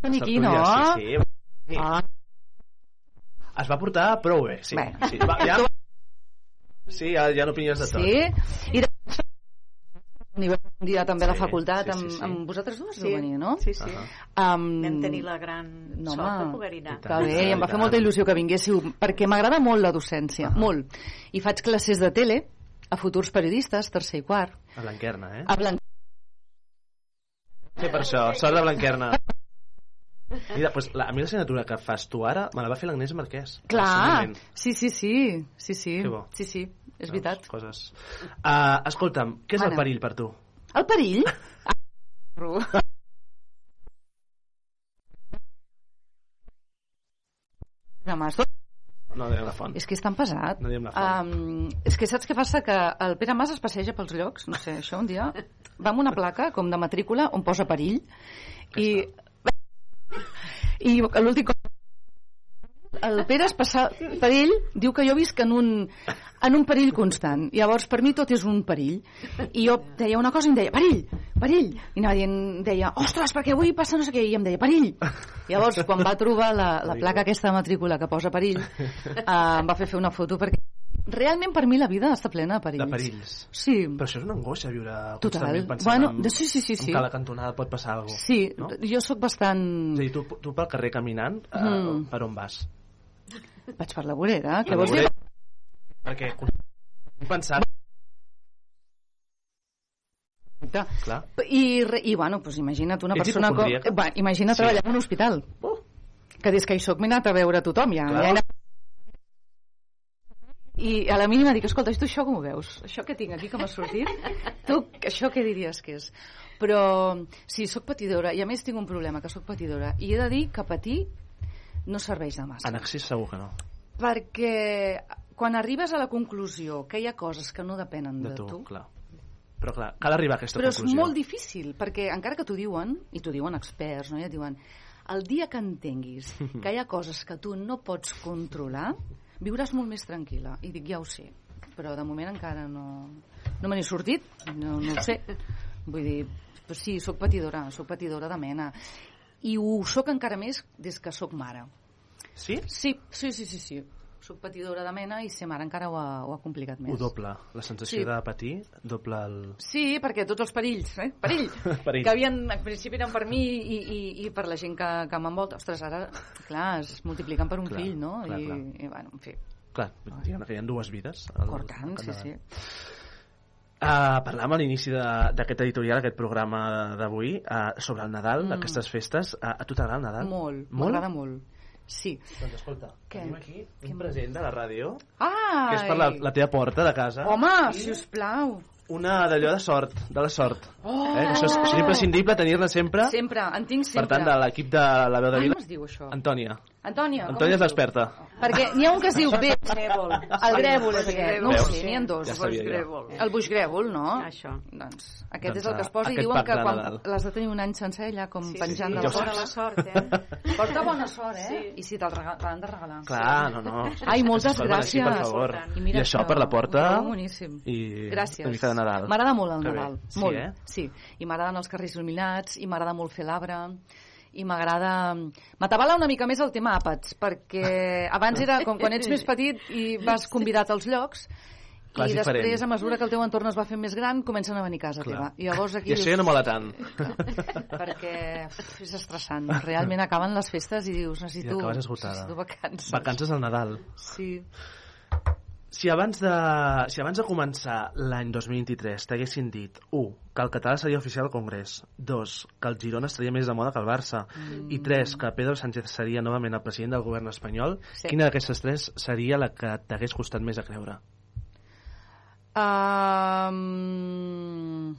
Aquí, no? Sí, sí. Ah. Es va portar prou bé, sí. Bueno. sí. Va, ja... Sí, ja, ja no opinions de tot. Sí, i a nivell un dia també a la Sí, facultat sí, sí, amb, sí. amb vosaltres dues Sí, sí. venir, no? sí, sí. Um, Vam tenir la gran no, sort de home, poder-hi anar. Que bé, i em va fer molta il·lusió que vinguéssiu, perquè m'agrada molt la docència, molt. I faig classes de tele a futurs periodistes, tercer i quart. A Blanquerna, eh? A Blanc... Sí, per això. Sort de Blanquerna. Mira, doncs, la, a mi l'assignatura que fas tu ara me la va fer l'Agnès Marquès. Clar, sí, sí, sí, sí, sí, Que bo. sí, sí, és veritat. Coses. Uh, escolta'm, què és el Mana. perill per tu? El perill? No diguem la font. és que és tan pesat. No diem la font. Um, és que saps què passa? Que el Pere Mas es passeja pels llocs, no sé, això un dia, va amb una placa com de matrícula on posa perill i i l'últim cop el Pere es passa per ell diu que jo visc en un, en un perill constant llavors per mi tot és un perill i jo deia una cosa i em deia perill, perill i anava dient, deia, ostres, perquè avui passa no sé què i em deia perill llavors quan va trobar la, la placa aquesta de matrícula que posa perill eh, em va fer fer una foto perquè realment per mi la vida està plena de perills De perills. sí, Però això és una angoixa, viure Total. constantment pensant Bueno, en, sí, sí, sí, sí. en que a la cantonada pot passar alguna cosa. sí No? jo sóc bastant És a dir, tu, tu pel carrer caminant, uh, Mm. per on vas? Vaig per la vorera, què vols dir? Perquè pensant... Clar. I, i bueno, pues imagina't una Ets persona com... Va, imagina Sí. treballar en un hospital. Que des que hi soc m'he anat a veure tothom ja. Clar. ja anat... I a la mínima dic, escolta, tu això com ho veus? Això que tinc aquí que m'ha sortit? tu, això què diries que és? Però sí, sóc patidora, i a més tinc un problema, que sóc patidora. I he de dir que patir no serveix de massa. En accés segur que no. Perquè quan arribes a la conclusió que hi ha coses que no depenen de, De tu, tu clar. Però clar, cal arribar a aquesta però és conclusió. molt difícil, perquè encara que t'ho diuen, i t'ho diuen experts, no? i et diuen el dia que entenguis que hi ha coses que tu no pots controlar, viuràs molt més tranquil·la. I dic, ja ho sé, però de moment encara no, no me n'he sortit, no, no ho sé. Vull dir, però sí, sóc patidora, sóc patidora de mena. I ho sóc encara més des que sóc mare. Sí? Sí, sí, sí, sí, sí. Soc patidora de mena i ser mare encara ho ha, ho ha complicat més. Ho doble. La sensació Sí. de patir doble el... Sí, perquè tots els perills, eh? Perill, Perill. que havien, al principi eren per mi i, i, i per la gent que, que m'envolta. Ostres, ara, clar, es multipliquen per un Clar, fill, no? clar, I, clar. I, bueno, en fi, Clar, diguem que hi ha dues vides. al- cortant, sí, sí. Uh, parlàvem a l'inici de- d'aquest editorial, aquest programa d'avui, uh, sobre el Nadal, Mm. aquestes festes. Uh, a tu t'agrada el Nadal? Molt, Molt? m'agrada molt. Sí. Doncs escolta, Què? tenim aquí un present de la ràdio, Ah! que és per la, la teva porta de casa. Home, si us plau. Una d'allò de sort, de la sort. Oh! Eh? Això és, és imprescindible tenir-ne sempre. Sempre, en tinc Per sempre. tant, de l'equip de la veu de Ai, Vila. com es diu això? Antònia. Antònia es és l'experta. Perquè n'hi ha un que es diu B. El grèvol és aquest. No ho sé, n'hi ha dos. Ja. El buix grèvol, no? Això. Doncs aquest Doncs, és el que es posa i diuen que quan l'has de tenir un any sencer allà com Sí, penjant sí, de la porta. sort, eh? Porta bona sort, eh? Sí. I si te'l l'han de regalar. Clar, no, no. Ai, moltes gràcies. per favor. I, I, mira això per la porta boníssim. i Gràcies. una de Nadal. M'agrada molt el. Nadal. Sí, molt. eh? Sí. I m'agraden els carrers il·luminats, i m'agrada molt fer l'arbre, i m'agrada... M'atabala una mica més el tema àpats, perquè abans era com quan ets més petit i vas convidat als llocs, Clar, i és després, diferent. a mesura que el teu entorn es va fent més gran, comencen a venir a casa Clar. teva. I llavors aquí I això ja no mola tant. perquè uf, és estressant. Realment acaben les festes i dius, necessito, I necessito vacances. Vacances al Nadal. Sí. Si abans de, si abans de començar l'any 2023 t'haguessin dit 1. que el català seria oficial al Congrés 2. que el Girona estaria més de moda que el Barça Mm. i 3. que Pedro Sánchez seria novament el president del govern espanyol Sí. quina d'aquestes tres seria la que t'hagués costat més a creure? Um...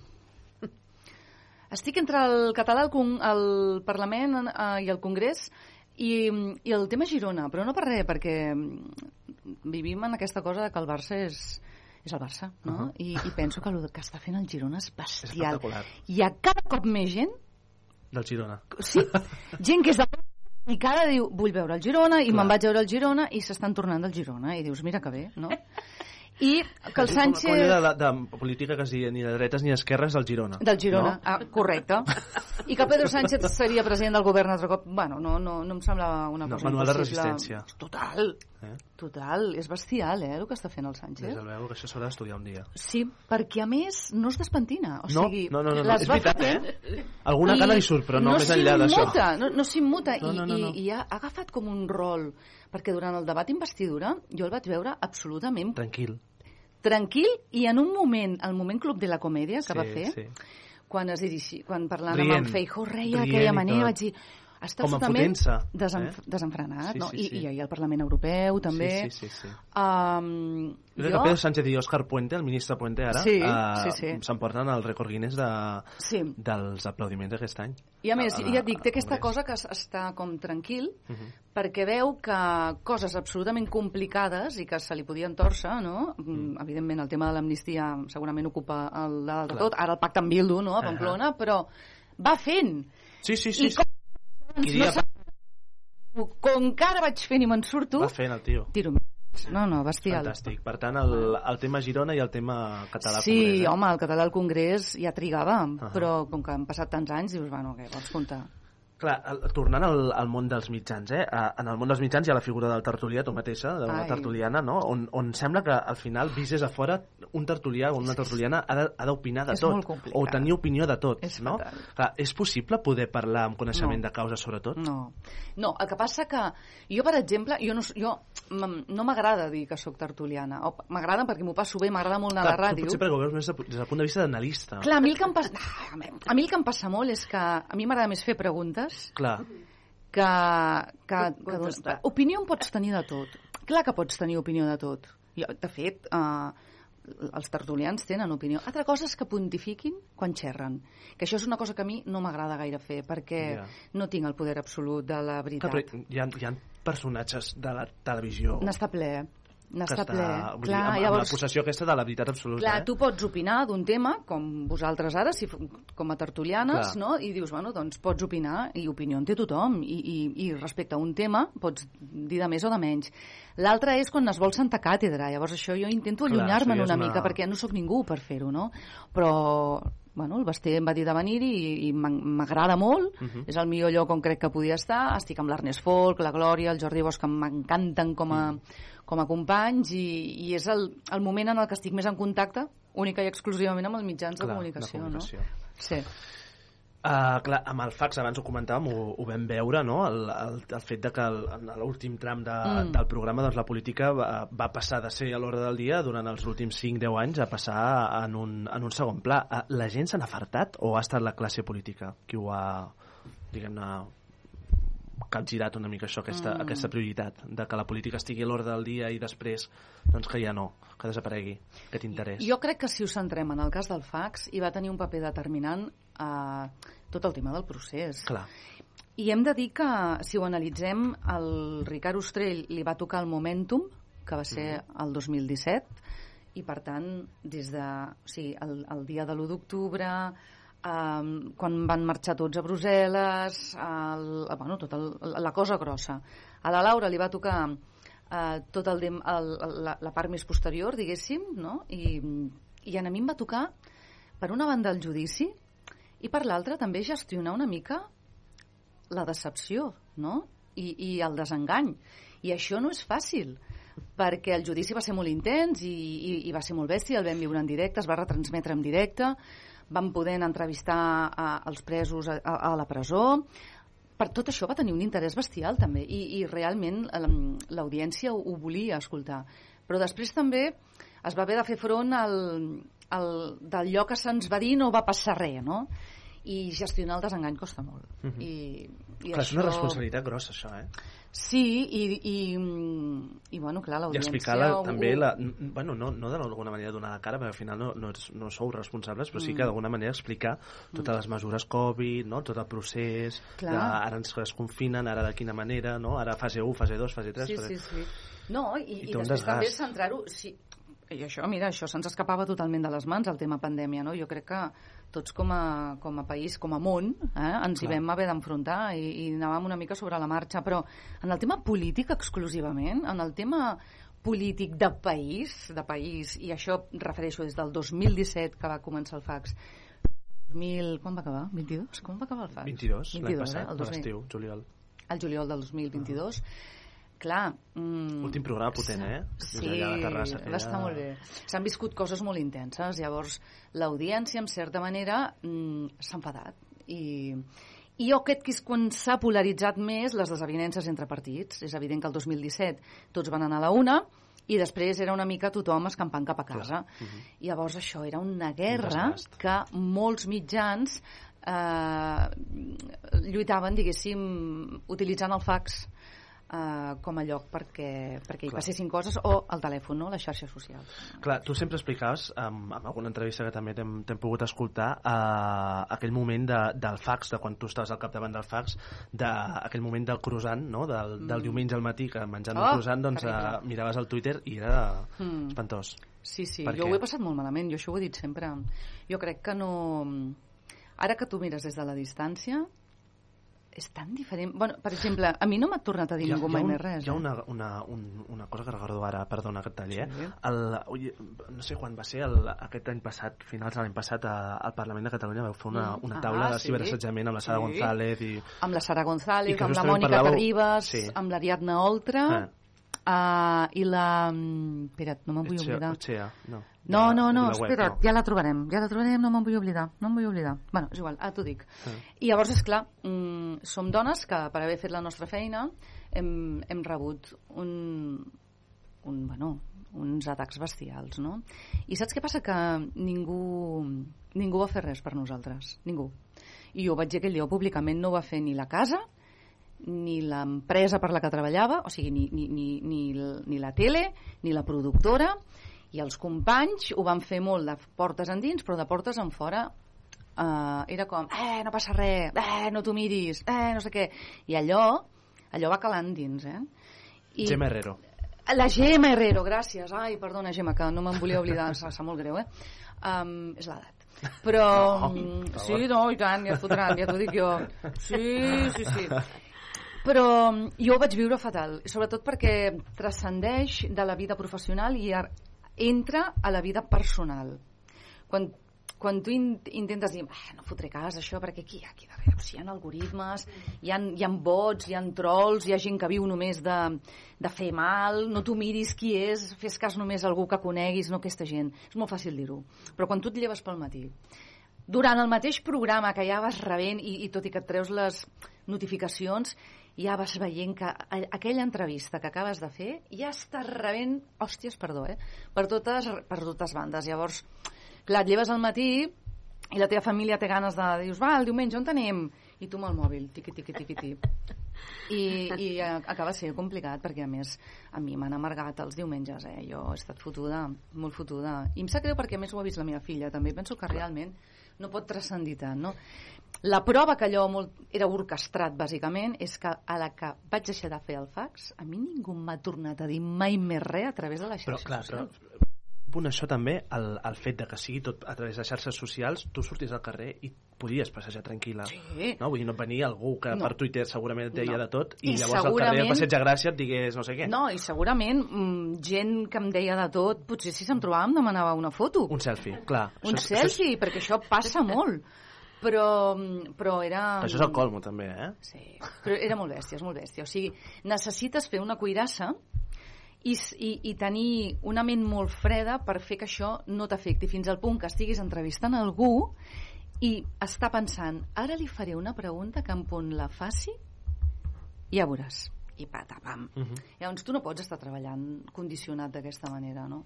Estic entre el català, el, con- el Parlament eh, i el Congrés i, i el tema Girona, però no per res, perquè vivim en aquesta cosa de que el Barça és, és el Barça, no? Ahà. I, I penso que el que està fent el Girona és És bestial. espectacular. Hi ha cada cop més gent, Del Girona. sí, gent que és de i que ara diu, vull veure el Girona, i me'n vaig veure el Girona, i s'estan tornant del Girona, i dius, mira que bé, no? I que el Com, Sánchez... com de, de, de política diu ni de dretes ni d'esquerres del Girona. Del Girona, No? ah, correcte. I que Pedro Sánchez seria president del govern altre cop. Bueno, no, no, no em semblava una No, cosa manual de resistència. Total, Eh? total. És bestial, eh, el que està fent el Des Sánchez. del veu que això s'haurà d'estudiar un dia. Sí, perquè a més no es despentina. O No, sigui, no, no, no, no, és veritat, eh? Alguna i cana li surt, però no, més enllà d'això. No, no s'immuta, No, i, no, no, no. i, i ha agafat com un rol, perquè durant el debat investidura jo el vaig veure absolutament Tranquil. tranquil i en un moment, el moment Club de la Comèdia que Sí, va fer, sí. quan es dirigi, quan parlant Rient. amb en Feijó reia d'aquella i manera, vaig dir està Com absolutament enfotent-se, desenf eh? desenfrenat, Sí, no? sí, I, sí. I ahir al Parlament Europeu també. Sí, sí, sí. sí. Um, Jo crec que Pedro Sánchez i Òscar Puente, el ministre Puente ara, Sí, eh, sí, sí. s'emporten el rècord Guinness de, Sí. dels aplaudiments d'aquest any. I a més, A- a- ja et dic, té aquesta cosa que es- està com tranquil, Uh -huh. perquè veu que coses absolutament complicades i que se li podien torcer, no? Mm. Evidentment, el tema de l'amnistia segurament ocupa el dalt de tot, ara el pacte amb Bildu, no?, a. Pamplona, però va fent. Sí, sí, sí. I sí. com, Qui dia no sé, com que ara vaig fent i me'n surto, Va fent el tio. tiro més. No, no, bestial. Fantàstic. Per tant, el, el tema Girona i el tema català al Sí, Congrés, eh? home, el català al Congrés ja trigava, Ahà. però com que han passat tants anys, dius, bueno, què, vols comptar? Clar, el, tornant al, al món dels mitjans, eh? A- En el món dels mitjans hi ha la figura del tertulià, tu mateixa, de la tertuliana, no? On, on sembla que al final, vist des de fora, un tertulià o una tertuliana ha de- ha d'opinar de, tot. O tenir opinió de tot, És no? fatal. Clar, és possible poder parlar amb coneixement No. de causa sobre tot? No. No, el que passa que jo, per exemple, jo no, jo, m- no m'agrada dir que sóc tertuliana. M'agrada perquè m'ho passo bé, m'agrada molt anar a la Clar, ràdio. potser perquè ho veus més des del punt de vista d'analista. Clar, a mi el que em passa... A mi el que em passa molt és que a mi m'agrada més fer preguntes Clar. que... que, que Contestar. opinió en pots tenir de tot. Clar que pots tenir opinió de tot. Jo, de fet, eh, els tertulians tenen opinió. Altra cosa és que pontifiquin quan xerren. Que això és una cosa que a mi no m'agrada gaire fer, perquè Ja. no tinc el poder absolut de la Clar, veritat. però hi ha, hi ha personatges de la televisió N'està ple. que N'està ple. vull Clar, dir, amb, llavors, amb la possessió aquesta de la veritat absoluta. clar, eh? tu pots opinar d'un tema, com vosaltres ara, si, com a tertulianes, Clar. no? i dius, bueno, doncs pots opinar, i opinió en té tothom, i, i, i respecte a un tema pots dir de més o de menys. L'altre és quan es vol santa càtedra, llavors això jo intento allunyar-me'n ja una, una- mica, perquè no sóc ningú per fer-ho, no? Però bueno, el Basté em va dir de venir i, i m'ag- m'agrada molt, Mhm. és el millor lloc on crec que podia estar, estic amb l'Ernest Folk, la Glòria, el Jordi Bosch, que m'encanten com a, com a companys, i, i és el, el moment en el que estic més en contacte, única i exclusivament amb els mitjans de Clar, comunicació, de comunicació. no? Sí. Uh, clar, amb el fax, abans ho comentàvem, ho, ho vam veure, no? el, el, el fet de que el, en l'últim tram de, Mm. del programa doncs, la política va, va passar de ser a l'hora del dia durant els últims 5-10 anys a passar en un, en un segon pla. Uh, la gent se n'ha fartat o ha estat la classe política qui ho ha, diguem-ne, capgirat una mica això, aquesta, Mm. mm. aquesta prioritat de que la política estigui a l'ordre del dia i després doncs que ja no, que desaparegui aquest interès. Jo crec que si us centrem en el cas del fax, hi va tenir un paper determinant a tot el tema del procés. Clar. I hem de dir que, si ho analitzem, el Ricard Ostrell li va tocar el Momentum, que va ser el 2017, i per tant, des de, o sigui, el, el dia de l'1 d'octubre, um, quan van marxar tots a Brussel·les, el, bueno, tot el, la cosa grossa. A la Laura li va tocar uh, tot el, el, la, la part més posterior, diguéssim, no? I, i a mi em va tocar, per una banda, el judici, i per l'altra també gestionar una mica la decepció, no? I, i el desengany. I això no és fàcil, perquè el judici va ser molt intens i, i, i va ser molt bèstia, el vam viure en directe, es va retransmetre en directe, vam poder entrevistar a, als presos a, a, la presó, per tot això va tenir un interès bestial també i, i realment em, l'audiència ho, ho volia escoltar però després també es va haver de fer front al, al d'allò que se'ns va dir no va passar res no? i gestionar el desengany costa molt Mhm. I, i Clar, és una això- responsabilitat grossa, això, eh? Sí, i, i, i bueno, clar, I l'audiència... explicar la, ho- també, la, bueno, no, no d'alguna manera donar la cara, perquè al final no, no, ets- no sou responsables, però sí que Mm. d'alguna manera explicar totes les mesures Covid, no? tot el procés, Clar. de, ara ens es confinen, ara de quina manera, no? ara fase 1, fase 2, fase 3... Sí, fase... sí, sí. No, i, I i, després també centrar-ho... Sí, I això, mira, això se'ns escapava totalment de les mans, el tema pandèmia, no? Jo crec que tots com a, com a país, com a món, eh, ens hi Clar. vam haver d'enfrontar i, i anàvem una mica sobre la marxa, però en el tema polític exclusivament, en el tema polític de país, de país, i això refereixo des del 2017 que va començar el fax, 2000, quan va acabar? 22? Com va acabar el fax? 22, l'any 22, passat, eh? El a 2000. l'estiu, juliol. El juliol del 2022. Clar... Mm, Últim programa potent, eh? Sí, a terrassa, va estar molt bé. S'han viscut coses molt intenses, llavors l'audiència, en certa manera, mm, s'ha enfadat. I, I jo crec que és quan s'ha polaritzat més les desavinences entre partits. És evident que el 2017 tots van anar a la una i després era una mica tothom escampant cap a casa. Llavors això era una guerra desgast. que molts mitjans eh, lluitaven, diguéssim, utilitzant el fax eh, com a lloc perquè, perquè hi Clar. passessin coses o el telèfon, no? les xarxes socials. Clar, tu sempre explicaves, amb, amb alguna entrevista que també t'hem pogut escoltar, eh, aquell moment de, del fax, de quan tu estaves al capdavant del fax, d'aquell moment del croissant, no? del, del Mm. diumenge al matí, que menjant Oh, un croissant, doncs, eh, miraves el Twitter i era Mm. espantós. Sí, sí, Per jo què? ho he passat molt malament, jo això ho he dit sempre. Jo crec que no... Ara que tu mires des de la distància, és tan diferent. Bueno, per exemple, a mi no m'ha tornat a dir ningú mai un, més res. hi ha eh? una, una, un, una cosa que recordo ara, perdona que et talli, eh? Sí. El, ui, no sé quan va ser, el, aquest any passat, finals de l'any passat, a, al Parlament de Catalunya vau fer una, Mm. una Ah, taula de sí. ciberassetjament amb la Sara Sí. González i... Amb la Sara I González, que amb la Mònica parlàveu- Terribas, Sí. amb l'Ariadna Oltra, Ah. Uh, i la... mm, Espera't, no me'n vull oblidar. Etxea, no. No, no, no, web, espera't, no. ja la trobarem, ja la trobarem, no me'n vull oblidar, no me'n vull oblidar. Bueno, és igual, ara t'ho dic. Ah. I llavors, és clar, mm, som dones que per haver fet la nostra feina hem, hem rebut un, un, bueno, uns atacs bestials, no? I saps què passa? Que ningú, ningú va fer res per nosaltres, ningú. I jo vaig dir aquell dia públicament, no va fer ni la casa, ni l'empresa per la que treballava, o sigui, ni, ni, ni, ni, ni la tele, ni la productora, i els companys ho van fer molt de portes endins, però de portes en fora eh, era com, eh, no passa res, eh, no t'ho miris, eh, no sé què. I allò, allò va calant dins, eh? I Gemma Herrero. la Gemma Herrero, gràcies. Ai, perdona, Gemma, que no me'n volia oblidar, em sap molt greu, eh? Um, és l'edat. Però... No, sí, no, i tant, ja es fotran, ja t'ho dic jo. Sí, sí, sí. Però mm, jo ho vaig viure fatal, sobretot perquè transcendeix de la vida professional i entra a la vida personal. Quan, quan tu in, intentes dir ah, no fotré cas això perquè aquí, aquí darrere sigui, hi ha algoritmes, hi ha, hi ha bots, hi ha trolls, hi ha gent que viu només de, de fer mal, no t'ho miris qui és, fes cas només a algú que coneguis, no aquesta gent. És molt fàcil dir-ho. Però quan tu et lleves pel matí, durant el mateix programa que ja vas rebent i, i tot i que et treus les notificacions ja vas veient que aquella entrevista que acabes de fer ja estàs rebent hòsties, perdó, eh? per, totes, per totes bandes llavors, clar, et lleves al matí i la teva família té ganes de... Dius, va, el diumenge, on anem? I tu amb el mòbil, tiqui, tiqui, tiqui, tiqui. I, i eh, acaba sent complicat perquè a més a mi m'han amargat els diumenges eh? jo he estat fotuda, molt fotuda i em sap greu perquè a més ho ha vist la meva filla també penso que realment no pot transcendir tant no? La prova que allò molt, era orquestrat bàsicament és que a la que vaig deixar de fer el fax a mi ningú m'ha tornat a dir mai més res a través de les Però, xarxes clar, però, socials punt això també, el, el fet de que sigui tot a través de xarxes socials, tu sortis al carrer i podies passejar tranquil·la. Sí. No? Vull dir, no venia algú que No. per Twitter segurament et deia No. de tot i, I llavors al carrer al Passeig de Gràcia et digués no sé què. No, i segurament mm, gent que em deia de tot, potser si se'm trobava em demanava una foto. Un selfie, clar. Un Això és- selfie, perquè això passa molt. Però, mm, però era... Això és el colmo, també, eh? Sí, però era molt bèstia, és molt bèstia. O sigui, necessites fer una cuirassa i, i, i tenir una ment molt freda per fer que això no t'afecti fins al punt que estiguis entrevistant algú i està pensant, ara li faré una pregunta que en punt la faci ja veuràs i patapam. Uh -huh. Llavors tu no pots estar treballant condicionat d'aquesta manera, no?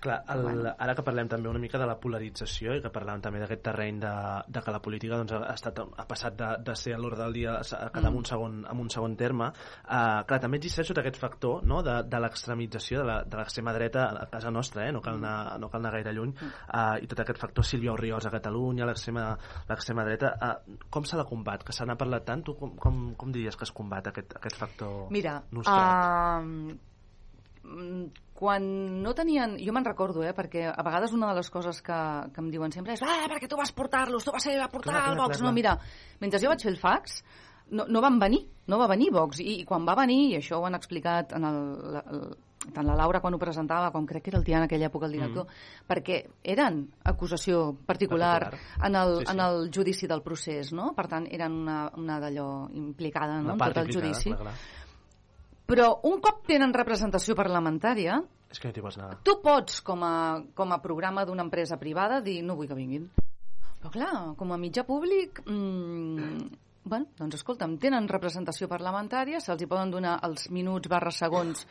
Clar, el, Bueno. ara que parlem també una mica de la polarització i que parlàvem també d'aquest terreny de, de que la política doncs, ha, estat, ha passat de, de ser a l'ordre del dia a quedar mm. en, un segon, en un segon terme, uh, clar, també existeix tot aquest factor no? de, de l'extremització de l'extrema dreta a casa nostra, eh? no, cal anar, no cal anar gaire lluny, uh, i tot aquest factor Sílvia Oriols a Catalunya, l'extrema dreta, uh, com se la combat? Que se n'ha parlat tant, tu com, com, com diries que es combat aquest, aquest factor Mira, nostrat? uh, quan no tenien... Jo me'n recordo, eh, perquè a vegades una de les coses que, que em diuen sempre és ah, perquè tu vas portar-los, tu vas ser a portar Clar, clar, el Vox. clar, No, clar. mira, mentre jo vaig fer el fax, no, no van venir, no va venir Vox. I, i quan va venir, i això ho han explicat en el, el, tant la Laura quan ho presentava, com crec que era el Tiana en aquella època, el director, perquè eren acusació particular, Particular. En, el, Sí, sí. en el judici del procés, no? Per tant, eren una, una d'allò implicada no? En tot el judici. clar, clar. Però un cop tenen representació parlamentària, És que no t'hi pots negar. tu pots, com a, com a programa d'una empresa privada, dir no vull que vinguin. Però clar, com a mitjà públic, mmm, bueno, doncs escolta'm, tenen representació parlamentària, se'ls hi poden donar els minuts barra segons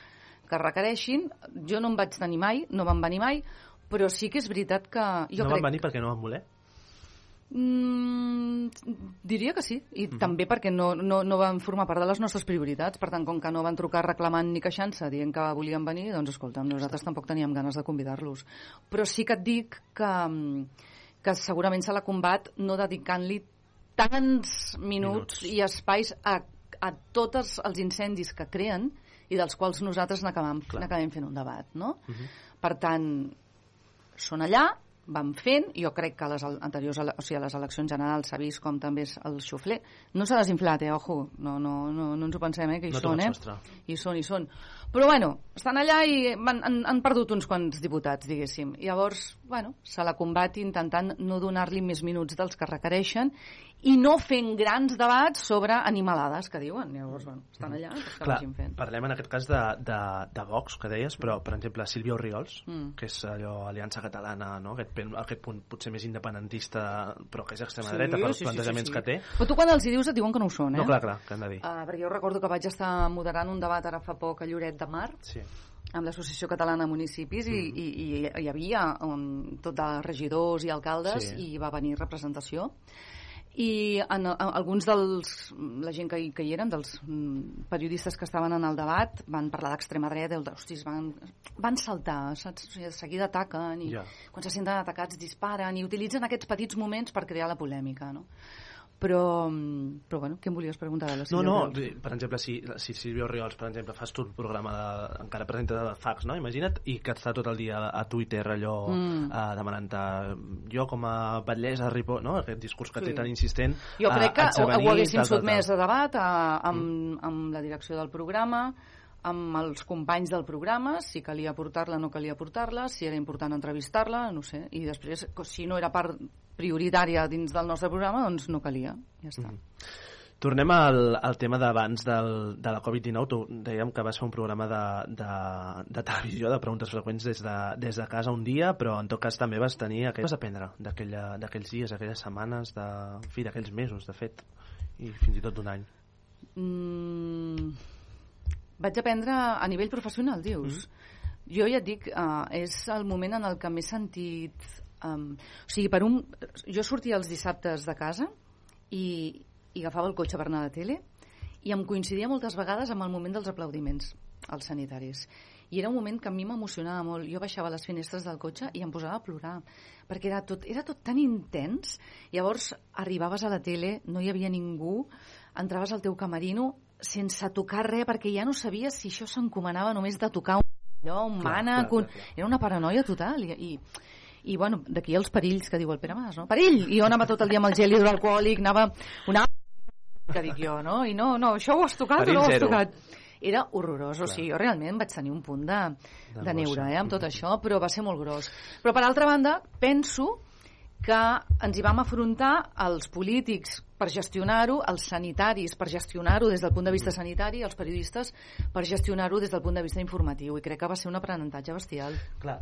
que requereixin. Jo no en vaig tenir mai, no van venir mai, però sí que és veritat que... Jo no crec... van venir perquè no van voler? Mm, diria que sí, i també perquè no, no, no van formar part de les nostres prioritats, per tant, com que no van trucar reclamant ni queixant-se, dient que volien venir, doncs escolta'm, nosaltres tampoc teníem ganes de convidar-los. Però sí que et dic que, mm, que segurament se la combat no dedicant-li tants minuts, Minuts. i espais a, a tots els incendis que creen i dels quals nosaltres n'acabem fent un debat, no? Per tant, són allà, van fent, jo crec que a les anteriors, o sigui, a les eleccions generals s'ha vist com també és el xufler. No s'ha desinflat, eh, ojo, no, no, no, no ens ho pensem, eh, que hi No són, eh? sostre. Hi són, hi són. Però bueno, estan allà i van, han, han perdut uns quants diputats, diguéssim. Llavors, bueno, se la combat intentant no donar-li més minuts dels que requereixen i no fent grans debats sobre animalades, que diuen. Llavors, bueno, estan allà, doncs que Clar, vagin fent. parlem en aquest cas de, de, de Vox, que deies, però, per exemple, Sílvia Oriols, Mm. que és allò, Aliança Catalana, no? aquest, aquest punt potser més independentista, però que és extrema Sí, dreta pels sí, sí, plantejaments sí, sí. que té. Però tu quan els hi dius et diuen que no ho són, eh? No, clar, clar, que han de dir. Uh, perquè jo recordo que vaig estar moderant un debat ara fa poc a Lloret de Mar Sí. amb l'Associació Catalana de Municipis i, Mm. i, i hi havia um, tot de regidors i alcaldes Sí. i hi va venir representació i en, en, alguns dels la gent que hi, que hi eren dels mm, periodistes que estaven en el debat van parlar d'extrema dreta i, hostis, van, van saltar saps? O sigui, de seguida ataquen i Ja. quan se senten atacats disparen i utilitzen aquests petits moments per crear la polèmica no? Però, mm, però bueno, què em volies preguntar de la No, Sílvia no, Oriols? per exemple, si, si Sílvia Oriols, per exemple, fas tu un programa de, encara presenta de fax, no? Imagina't, i que està tot el dia a, Twitter allò Mm. eh, demanant jo com a batllessa, Ripoll, no? Aquest discurs que Sí. té tan insistent. Jo eh, crec que de ho, ho haguéssim tal, sotmès a debat a, amb, amb la direcció del programa, amb els companys del programa, si calia portar-la o no calia portar-la, si era important entrevistar-la, no sé, i després, si no era part prioritària dins del nostre programa, doncs no calia, ja està. Tornem al, al tema d'abans de la Covid-19. Tu dèiem que vas fer un programa de, de, de televisió, de preguntes freqüents des de, des de casa un dia, però en tot cas també vas tenir... Aquell... Vas aprendre d'aquells dies, aquelles setmanes, de, en fi, d'aquells mesos, de fet, i fins i tot d'un any. Mm, vaig aprendre a nivell professional, dius? Jo ja et dic, uh, és el moment en el que m'he sentit... Um, o sigui, per un... Jo sortia els dissabtes de casa i, i agafava el cotxe per anar a la tele i em coincidia moltes vegades amb el moment dels aplaudiments als sanitaris. I era un moment que a mi m'emocionava molt. Jo baixava les finestres del cotxe i em posava a plorar, perquè era tot, era tot tan intens. Llavors arribaves a la tele, no hi havia ningú, entraves al teu camerino sense tocar res, perquè ja no sabies si això s'encomanava només de tocar un allò, un Clar, mànec, clar, un... clar, clar. era una paranoia total. I, i, i bueno, d'aquí els perills que diu el Pere Mas, no? Perill! I jo anava tot el dia amb el gel hidroalcohòlic, anava una que dic jo, no? I no, no, això ho has tocat Perill o no ho has zero. tocat? Era horrorós, o sigui, jo realment vaig tenir un punt de, de D'angoixa. neure eh, amb tot això, però va ser molt gros. Però per altra banda, penso que ens hi vam afrontar els polítics per gestionar-ho, els sanitaris per gestionar-ho des del punt de vista sanitari, els periodistes per gestionar-ho des del punt de vista informatiu, i crec que va ser un aprenentatge bestial. Clar.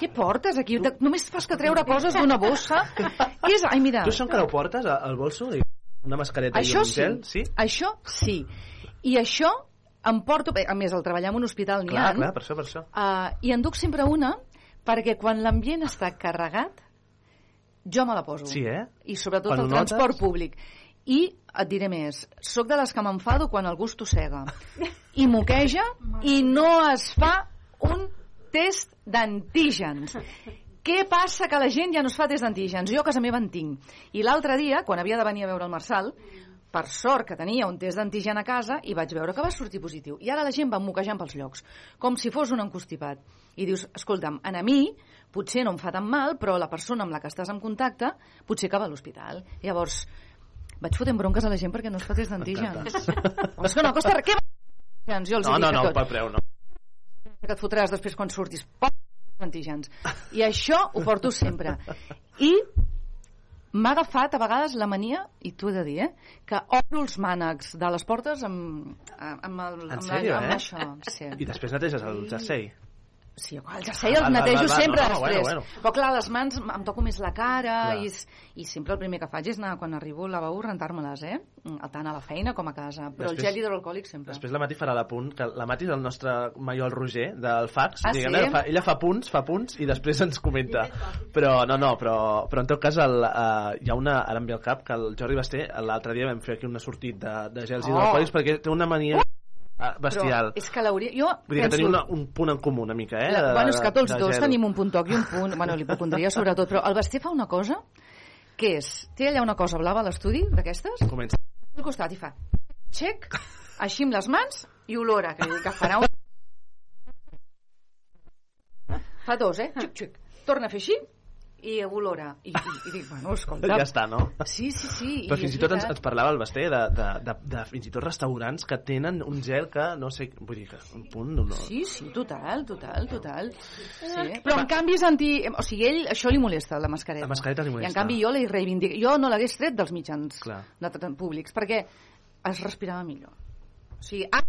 Què portes aquí? Tu... Només fas que treure coses d'una bossa? Què és? Ai, mira... Tu això encara ho portes al bolso? Una mascareta Això i un sí. gel? Sí? Això sí. I això em porto... A més, al treballar en un hospital n'hi Clar, ha. clar, per això, per això. Uh, I en duc sempre una perquè quan l'ambient està carregat, jo me la poso. Sí, eh? I sobretot Quan el notes? transport públic. I et diré més, sóc de les que m'enfado quan algú estossega i moqueja i no es fa un test d'antígens. Què passa que la gent ja no es fa test d'antígens? Jo a casa meva en tinc. I l'altre dia, quan havia de venir a veure el Marçal, per sort que tenia un test d'antigen a casa i vaig veure que va sortir positiu. I ara la gent va moquejant pels llocs, com si fos un encostipat. I dius, escolta'm, a mi potser no em fa tan mal, però la persona amb la que estàs en contacte potser acaba a l'hospital. Llavors, vaig fotent bronques a la gent perquè no es fa test d'antígens. Però és que no costa res. Què va? Jo els No, no, no, pel preu, no. Que et fotràs després quan surtis. Antígens. I això ho porto sempre. I m'ha agafat a vegades la mania, i t'ho he de dir, eh, que obro els mànecs de les portes amb, amb, el, amb, sèrio, la, amb eh? això. Sí. I després neteges el jersei. Sí, el jersei el va, netejo va, va, sempre no, no, després. bueno, bueno. Però clar, les mans em toco més la cara Clar. i, i sempre el primer que faig és anar, quan arribo al lavabo, rentar-me-les, eh? Tant a la feina com a casa. Però Després- el gel hidroalcohòlic sempre. Després la Mati farà l'apunt, que la Mati és el nostre Maiol Roger, del fax. Ah, diguem-ne, sí? fa, ella fa punts, fa punts, i després ens comenta. Però, no, no, però, però en tot cas, el, uh, hi ha una, ara em ve al cap, que el Jordi Basté, l'altre dia vam fer aquí un sortit de, de gels Oh. hidroalcohòlics, perquè té una mania uh, bestial. Però és que l'hauria... Jo Vull dir que penso... tenim una, un punt en comú una mica, eh? La, de- bueno, és que tots dos gel. tenim un punt toc i un punt... Bueno, l'hipocondria sobretot, però el Basté fa una cosa que és... Té allà una cosa blava a l'estudi, d'aquestes, Comença. al costat i fa xec, així amb les mans i olora, que, que farà un... Fa dos, eh? Xuc, xuc. Torna a fer així i olora. I, i, i dic, bueno, escolta... Ja està, no? Sí, sí, sí. Però fins i tot ens, ens parlava el Basté de, de, de, de, fins i tot restaurants que tenen un gel que, no sé, vull dir que un punt... No, Sí, sí, total, total, total. Sí. Però en canvi és anti... O sigui, ell, això li molesta, la mascareta. La mascareta li I en molesta. canvi jo la reivindico. Jo no l'hagués tret dels mitjans Clar. de, públics, perquè es respirava millor. O sigui, ara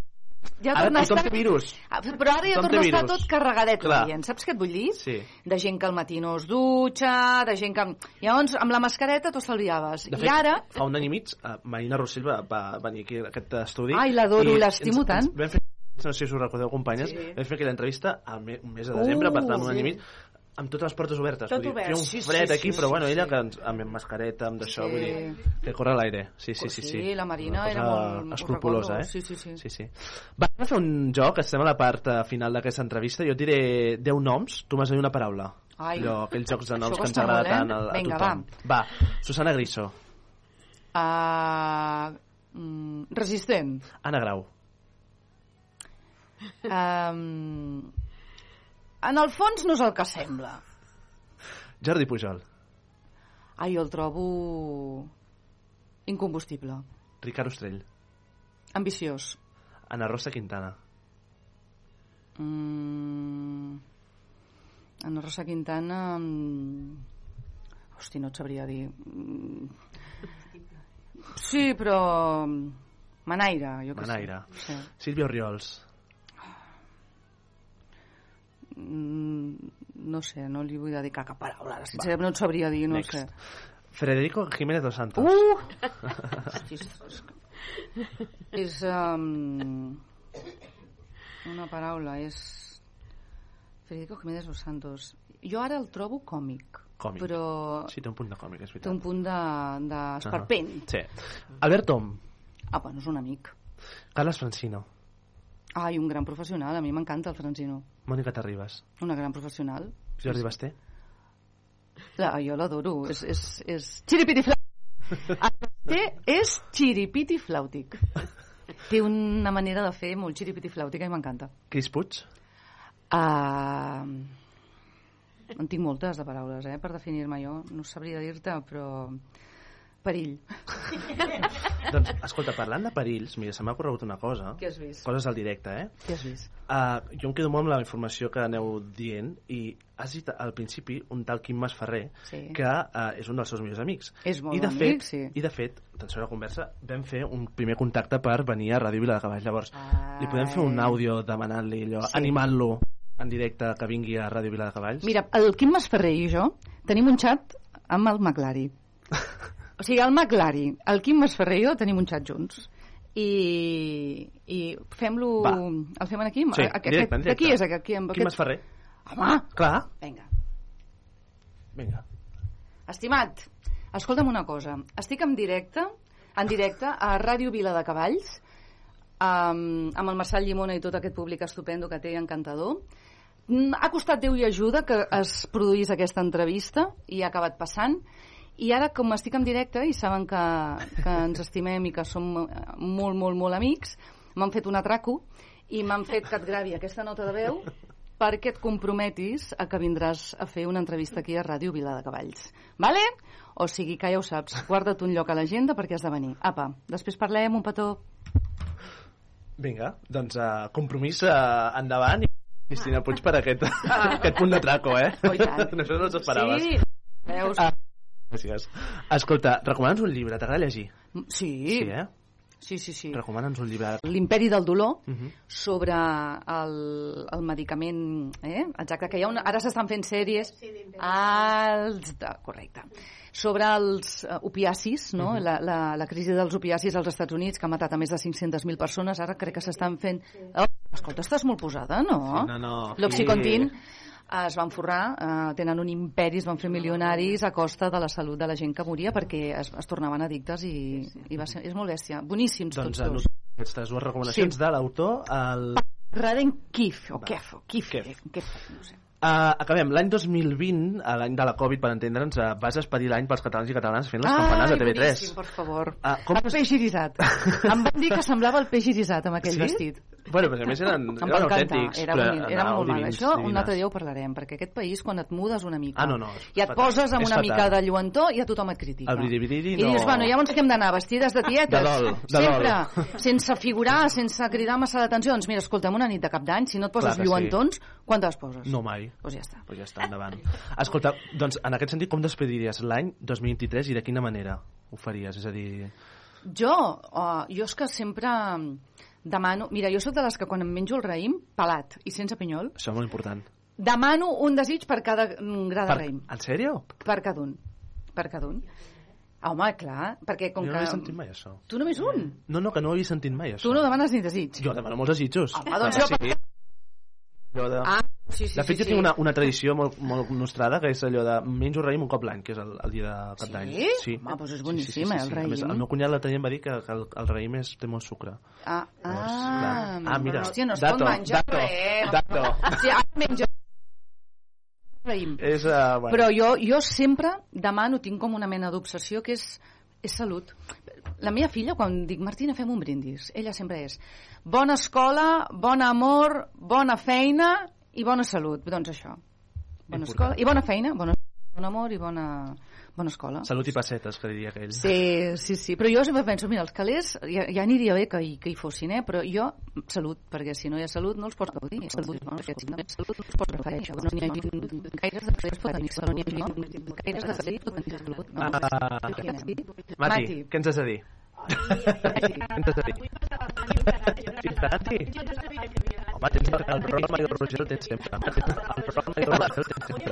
ja Ara tothom estar... té virus. Ah, Però ara ja torna a estar tot carregadet Clar. Saps què et vull dir? Sí. De gent que al matí no es dutxa, de gent que... Llavors, amb la mascareta t'ho estalviaves. De I fet, ara... fa un any i mig, uh, Marina Rossell va, va venir aquí a aquest estudi. Ai, l'adoro, i l'estimo tant. Vam fer, no sé si us recordeu, companyes, Sí. vam fer aquella entrevista al me, un mes de desembre, Uh, per tant, un any sí. i mig, amb totes les portes obertes. Tot vull dir, obert. feia un Sí, sí, fred sí, aquí, sí, però bueno, ella que ens, amb mascareta, amb d'això, Sí. vull dir, que corre l'aire. Sí, sí, sí, sí. Sí, la Marina era molt- escrupulosa, eh? Sí, sí, sí. sí, sí. Va, anem a fer un joc, estem a la part eh, final d'aquesta entrevista, jo et diré 10 noms, tu m'has de dir una paraula. Ai. Allò, aquells jocs de noms que ens agrada tant a, a Vinga, tothom. Va. Susana Griso, Uh, mm, resistent. Anna Grau, Um, en el fons no és el que sembla. Jordi Pujol, Ai, jo el trobo incombustible. Ricard Ostrell, Ambiciós. Ana Rosa Quintana, Mm, Ana Rosa Quintana... mm, Hosti, no et sabria dir. Mm, Sí, però... Manaire, jo que Manaire, sé. Sí. Sílvia Oriols, Mm, no sé, no li vull dedicar cap paraula. ara, Sincerament no et sabria dir, no Next. sé. Federico Jiménez dos Santos. Uh! És- um, una paraula, és Federico Jiménez Los Santos. Jo ara el trobo còmic, Còmic. però Sí, té un punt de còmic, és té veritat. un punt de- d'esperpent. Sí. Albert Tom, Ah, bueno, és un amic. Carles Francino, Ai, un gran professional, a mi m'encanta el Francino. Mònica Terribas, Una gran professional. Jordi Basté, La, jo l'adoro, és, és, és xiripiti flàutic. Té és xiripiti flàutic. Té una manera de fer molt xiripiti flàutica i m'encanta. Cris Puig, Uh, en tinc moltes de paraules, eh, per definir-me jo. No sabria dir-te, però... Perill. doncs, escolta, parlant de perills, mira, se m'ha corregut una cosa. Què has vist? Coses al directe, eh? Què has vist? Uh, jo em quedo molt amb la informació que aneu dient i has dit al principi un tal Quim Masferrer Sí. que uh, és un dels seus millors amics. És molt I de amic, fet, sí. I de fet, atenció a la conversa, vam fer un primer contacte per venir a Ràdio Vila de Cavalls. Llavors, li podem fer un àudio demanant-li allò, Sí. animant-lo en directe que vingui a Ràdio Vila de Cavalls? Mira, el Quim Masferrer i jo tenim un xat amb el McLari. O sigui, el McLari, el Quim Masferrer i jo tenim un xat junts. I, i fem-lo... El fem aquí? Sí, A- a- directe, De qui és aquest? Qui, amb Quim aquest... Masferrer. Home, Clar, vinga. vinga. Estimat, escolta'm una cosa. Estic en directe, en directe a Ràdio Vila de Cavalls, amb, amb el Marçal Llimona i tot aquest públic estupendo que té encantador. Mm, Ha costat Déu i ajuda que es produís aquesta entrevista i ha acabat passant I ara, com estic en directe i saben que, que ens estimem i que som molt, molt, molt amics, m'han fet un atraco i m'han fet que et gravi aquesta nota de veu perquè et comprometis a que vindràs a fer una entrevista aquí a Ràdio Vila de Cavalls. Vale? O sigui que ja ho saps, guarda't un lloc a l'agenda perquè has de venir. Apa, després parlem, un petó. Vinga, doncs uh, compromís uh, endavant i Cristina Puig per aquest, aquest punt de traco, eh? Oh. Això no t'esperaves. Sí, veus? Ah, gràcies. Escolta, recomana'ns un llibre, t'agrada llegir? Sí. Sí, eh? Sí, sí, sí. Recomana'ns un llibre. L'imperi del dolor Uh -huh. sobre el, el medicament, eh? Exacte, que hi ha una, ara s'estan fent sèries als, de, correcte, sobre els uh, opiacis, no? Mhm. la, la, la crisi dels opiacis als Estats Units, que ha matat a més de 500.000 persones, ara crec que s'estan fent... Oh, escolta, estàs molt posada, no? Sí, no, no. L'Oxicontin es van forrar, eh, tenen un imperi, es van fer milionaris a costa de la salut de la gent que moria perquè es, es tornaven addictes i, i va ser, és molt bèstia. Boníssims Doncs tots dos. anotem aquestes dues recomanacions Sí. de l'autor. El... Raden Kif, o Kef, o Kif, Kef. Kef, no sé. Uh, acabem. L'any 2020, a l'any de la Covid, per entendre'ns, uh, vas expedir l'any pels catalans i catalanes fent les campanes de TV3. boníssim, per favor. Ah, com el peix irisat. em van dir que semblava el peix irisat amb aquell Sí? vestit. Bueno, però a més eren, eren autèntics. era, però era anàveu molt divins, Això un divines. altre dia ho parlarem, perquè aquest país, quan et mudes una mica Ah, no, no, i et fatal. poses amb una fatal. mica de lluentor, ja tothom et critica. El biribiriri I no... dius, bueno, llavors que hem d'anar vestides de tietes? De dol, de Sempre, dol. sense figurar, sense cridar massa d'atenció. Doncs mira, escolta'm, una nit de cap d'any, si no et poses Clar que sí. lluentons, quan te les poses? No mai. Doncs ja està. Pues ja està, endavant. Escolta, doncs en aquest sentit, com despediries l'any 2023 i de quina manera ho faries? És a dir... Jo, uh, jo és que sempre demano... Mira, jo sóc de les que quan em menjo el raïm, pelat i sense pinyol, Això és molt important. demano un desig per cada mm, gra de Per... raïm. En sèrio? Per cada un. Per cada un. Home, clar, perquè com jo que... no he sentit mai això. Tu només un? No, no, que no ho havia sentit mai, això. Tu no demanes ni desig. Jo demano molts desitjos. Home, doncs Ah, jo... sí. Allò de... Ah, sí, sí, de fet, sí, jo tinc sí. una, una tradició molt, molt nostrada, que és allò de menjo raïm un cop l'any, que és el, el dia de cap d'any. Sí? Home, doncs és boníssim, eh, el A més, raïm. el meu cunyat l'altre dia em va dir que, que el, el raïm és, té molt sucre. Ah, Llavors, ah, clar. Ah, mira, Hòstia, no es dato, pot menjar dato, res. dato. Sí, ara menjo raïm. És, uh, bueno. Però jo, jo sempre demano, tinc com una mena d'obsessió, que és, és salut. La meva filla, quan dic, Martina, fem un brindis, ella sempre és bona escola, bon amor, bona feina i bona salut. Doncs això. Bona escola i bona feina, bona, bon amor i bona, bona escola. Salut i pessetes, que diria aquell. Sí, sí, sí. Però jo sempre penso, mira, els calés ja, ja aniria bé que hi, que hi fossin, eh? però jo, salut, perquè si no hi ha salut no els pots gaudir. Salut, no? Perquè si no hi ha salut no els pots refer. Això no n'hi ha gaires de salut, pot tenir salut, no n'hi ha gaires de salut, pot tenir salut. Ah. Mati, què ens has de dir? Tati? Home, tens el, el i el Roger el tens sempre. El i el Roger el tens sempre.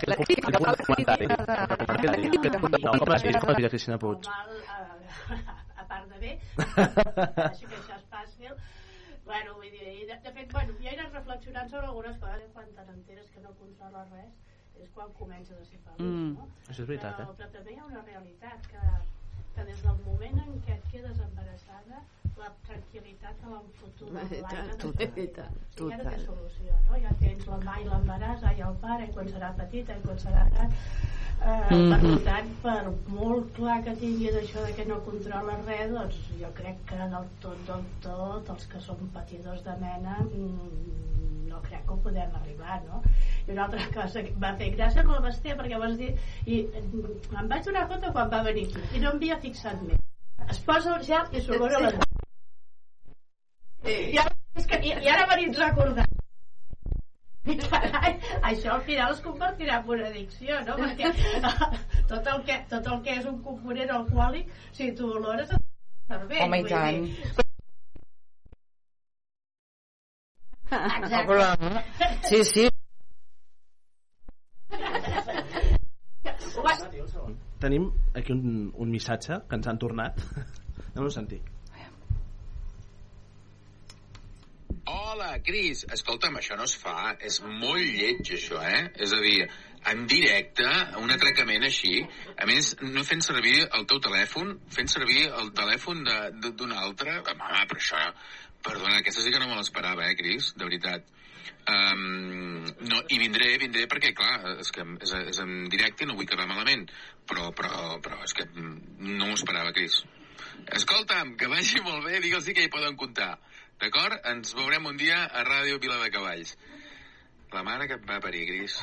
Que el puc un comentari. No, com has vist? Com has vist a Cristina Puig? A, part de bé, així que això és fàcil. Bueno, vull dir, de, de fet, bueno, jo he anat reflexionant sobre algunes coses quan te n'enteres que no controles res és quan comences a ser feliç, Mm, no? això és veritat, però, eh? Però també hi ha una realitat que, que des del moment en què et quedes embarassada la tranquil·litat I tant, total, tant, ja té total. solució, no? Ja tens la mà i l'embaràs, ai el pare, i quan serà petita, i quan serà gran. Eh, Mhm. Per tant, per molt clar que tinguis això de que no controla res, doncs jo crec que del tot, del tot, els que som patidors de mena, mm, no crec que ho podem arribar, no? I una altra cosa que em va fer gràcia la Basté, perquè vas dir... I em vaig donar compte quan va venir aquí, i no m'havia fixat més. Es posa un gel i s'olora la i ara, és que, i, i ara venit carai, això al final es convertirà en una addicció, no? Perquè tot el que, tot el que és un component alcohòlic, si tu olores, et cervell. Home, i tant. dir. Exacte. Sí, sí. Tenim aquí un, un missatge que ens han tornat. Anem-lo a sentir. Hola, Cris. Escolta'm, això no es fa. És molt lleig, això, eh? És a dir, en directe, un atracament així. A més, no fent servir el teu telèfon, fent servir el telèfon d'un altre. Home, però això... Perdona, aquesta sí que no me l'esperava, eh, Cris? De veritat. Um, no, I vindré, vindré perquè, clar, és que és, és en directe i no vull quedar malament. Però, però, però és que mm, no m'ho esperava, Cris. Escolta'm, que vagi molt bé, digue'ls que hi poden comptar. D'acord? Ens veurem un dia a Ràdio Vila de Cavalls. La mare que et va parir, Cris.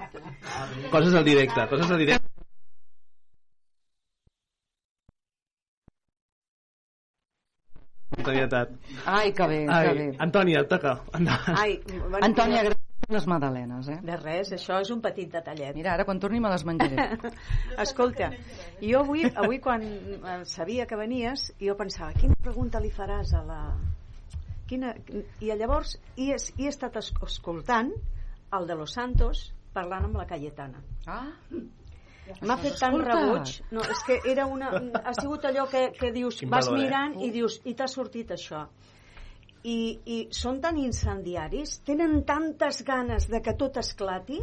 Coses al directe, coses al directe. Espontaneïtat. Ai, que bé, que Ai, bé. Antònia, et toca. Ai, bueno, Antònia, gràcies les magdalenes, eh? De res, això és un petit detallet. Mira, ara quan torni me les menjaré. Escolta, jo avui, avui quan eh, sabia que venies, jo pensava, quina pregunta li faràs a la... Quina... I llavors hi he, hi he estat es- escoltant el de Los Santos parlant amb la Cayetana. Ah, M'ha fet tant escoltat? rebuig. No, és que era una, ha sigut allò que, que dius, Quin vas valor, eh? mirant i dius, i t'ha sortit això. I, I són tan incendiaris, tenen tantes ganes de que tot esclati,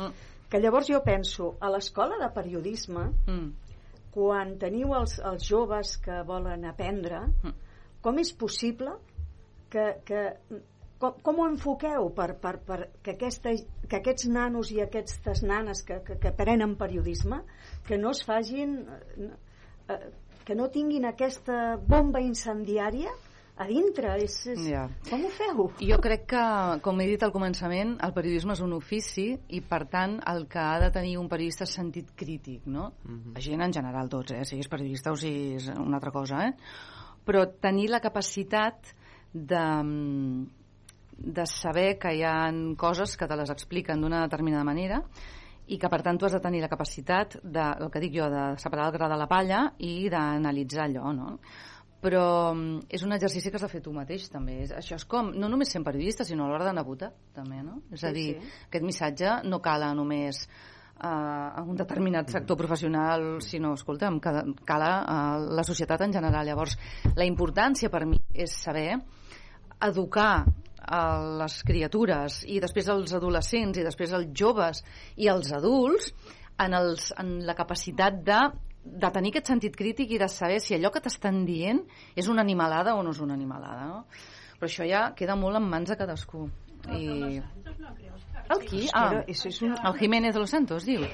Mm. que llavors jo penso, a l'escola de periodisme, mm. quan teniu els, els joves que volen aprendre, Mm. com és possible que, que com, com ho enfoqueu per, per, per que, aquesta, que aquests nanos i aquestes nanes que, que, que aprenen periodisme que no es fagin eh, que no tinguin aquesta bomba incendiària a dintre és, és... Ja. com ho feu? Jo crec que, com he dit al començament, el periodisme és un ofici i, per tant, el que ha de tenir un periodista és sentit crític, no? La gent en general, tots, eh? Siguis periodista o siguis una altra cosa, eh? Però tenir la capacitat de, de saber que hi ha coses que te les expliquen d'una determinada manera i que per tant tu has de tenir la capacitat de, el que dic jo, de separar el gra de la palla i d'analitzar allò, no? però mm, és un exercici que has de fer tu mateix també això és com, no només sent periodista sinó a l'hora d'anar a votar també, no? és a Sí, dir, sí. aquest missatge no cala només a un determinat sector professional sinó, escolta'm, que cala a la societat en general. Llavors, la importància per mi és saber educar a les criatures i després els adolescents i després els joves i els adults en, els, en la capacitat de, de tenir aquest sentit crític i de saber si allò que t'estan dient és una animalada o no és una animalada no? però això ja queda molt en mans de cadascú. I... el qui? Que Ah, el Jiménez de los Santos diu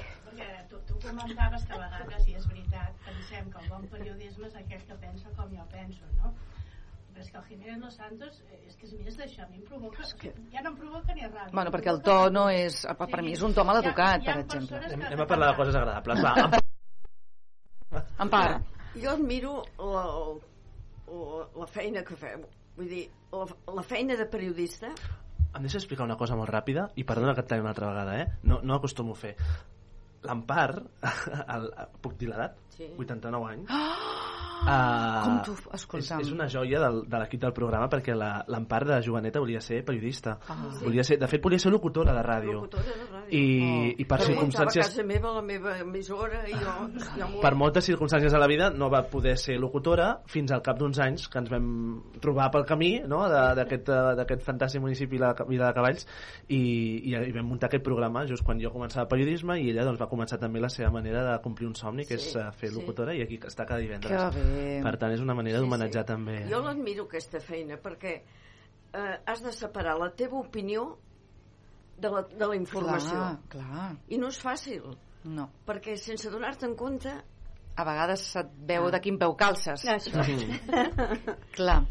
tu, tu comentaves que a vegades, i és veritat, pensem que el bon periodisme és aquell que pensa com jo penso, no? Però és que el Jiménez Los Santos, eh, és que és més d'això, a mi em provoca... Ja no em provoca ni ràbia. bueno, perquè el to no és per mi és un to mal educat, per exemple Anem, anem a parlar de coses agradables. Va, en part Jo admiro la, la, la feina que feu. Vull dir, la, la feina de periodista... Em deixa explicar una cosa molt ràpida i perdona que et talli una altra vegada, eh? No, no acostumo a fer. L'Empar, puc dir l'edat? Sí. 89 anys. Ah, Uh, com tu, és, escolta'm. és una joia del, de l'equip del programa perquè la- l'Empar de joveneta volia ser periodista. Ah. volia ser, de fet, volia ser locutora de ràdio. Locutora de ràdio. I, Oh. i per Però circumstàncies... casa meva la meva emissora i jo... m'ho- per moltes circumstàncies de la vida no va poder ser locutora fins al cap d'uns anys que ens vam trobar pel camí no? d'aquest eh, d'aquest fantàstic municipi la Vila de Cavalls i, i, i vam muntar aquest programa just quan jo començava periodisme i ella doncs, va començar també la seva manera de complir un somni que Sí, és eh, fer sí. locutora i aquí està cada divendres Que bé. per tant és una manera d'homenatjar també Jo l'admiro aquesta feina perquè eh, has de separar la teva opinió de la, de la informació. Clar, clar. I no és fàcil, No. perquè sense donar-te en compte... A vegades se't veu de quin peu calces. Això. Clar.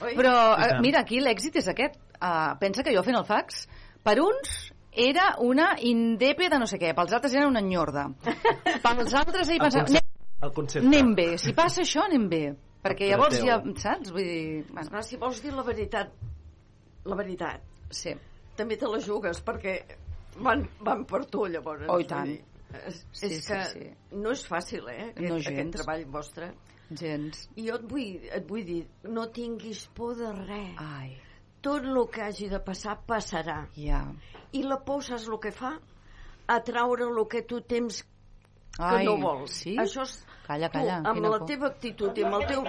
Oi? Però, eh, mira, aquí l'èxit és aquest. Uh, pensa que jo fent el fax, per uns era una indepe de no sé què, pels altres era una enyorda. Pels altres ell el pensava, concepte, el concepte. anem, bé, si passa això anem bé. Perquè llavors ja, saps? Vull dir... Bueno, Esclar, si vols dir la veritat, la veritat, sí. també te la jugues, perquè van, van per tu, llavors. Oh, i tant. dir, És, Sí, és sí, que sí. no és fàcil, eh, aquest, No aquest treball vostre. Gens. I jo et vull, et vull dir, no tinguis por de res. Ai. Tot el que hagi de passar, passarà. Ja. I la por, saps el que fa? Atraure el que tu temps que Ai, no vols. sí? Això és Calla, tu, calla, amb quina la por. teva actitud i amb el teu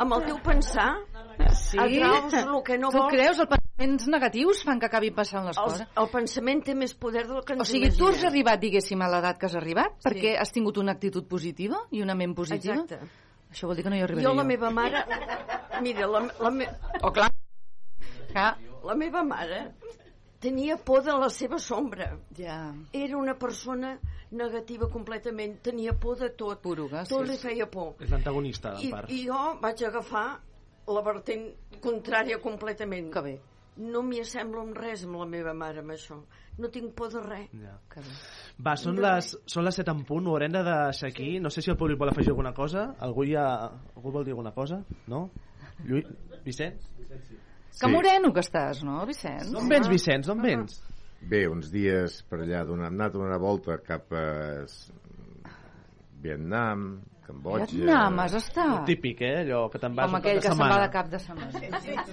amb el teu pensar Sí? atraus el que no tu vols creus? Els pensaments negatius fan que acabi passant les el, coses? el pensament té més poder del que ens O sigui, tu has arribat, diguéssim, a l'edat que has arribat Sí. perquè has tingut una actitud positiva i una ment positiva? Exacte. Això vol dir que no hi arribaria Jo, la meva mare... Mira, la, la, me... Oh, clar. clar. La meva mare tenia por de la seva sombra. Ja. Era una persona negativa completament. Tenia por de tot. Poruga, tot sí, li sí. feia por. És l'antagonista, I, en part. I jo vaig agafar la vertent contrària completament. Que bé. No m'hi assemblo en res amb la meva mare, amb això. No tinc por de res. Ja. Que bé. Va, són No. les, són les 7 en punt, ho haurem de deixar aquí. No sé si el públic vol afegir alguna cosa. Algú, ja, algú vol dir alguna cosa? No? Lluís? Vicenç? Que moreno que estàs, no, Vicenç? D'on vens, Vicenç? D'on vens? Bé, uns dies per allà, donar, hem anat una volta cap a Vietnam, Cambodja... Vietnam, has estat? Típic, eh? Allò que te'n vas Com un cap aquell que se'n va de cap de setmana.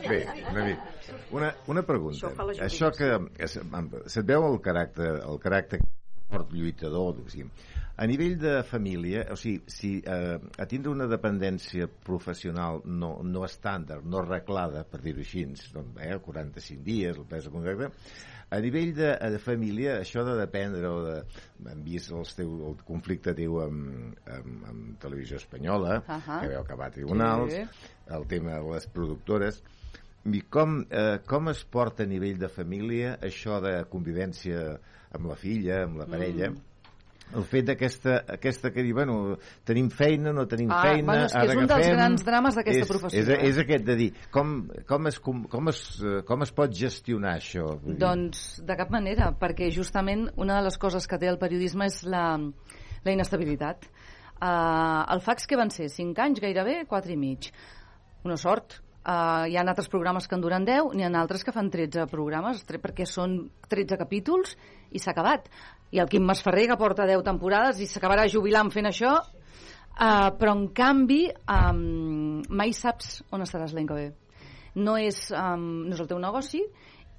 Bé, una mica. Una, una pregunta. Això Això que... es- Se't veu el caràcter, el caràcter fort lluitador, o sigui, a nivell de família, o sigui, si eh, a tindre una dependència professional no, no estàndard, no arreglada, per dir-ho així, doncs, eh, 45 dies, el pes contracte, a nivell de, de família, això de dependre o de... Hem vist els teu, el conflicte teu amb, amb, amb Televisió Espanyola, Ahà. que veu acabar a tribunals, Sí. el tema de les productores, i com, eh, com es porta a nivell de família això de convivència amb la filla, amb la parella, Mm. El fet d'aquesta aquesta que diu, bueno, tenim feina, no tenim Ah, feina, bueno, és que és un dels grans drames d'aquesta professió, És, eh? és aquest de dir, com, com, es, com, com, es, eh, com es pot gestionar això? Vull dir, Doncs de cap manera, perquè justament una de les coses que té el periodisme és la, la inestabilitat. Uh, el fax que van ser 5 anys gairebé, 4 i mig. Una sort. Uh, hi ha altres programes que en duren 10, n'hi ha altres que fan 13 programes, perquè són 13 capítols i s'ha acabat. I el Quim Masferrer, que porta 10 temporades i s'acabarà jubilant fent això, uh, però en canvi um, mai saps on estaràs l'any que ve. No és, um, no és el teu negoci,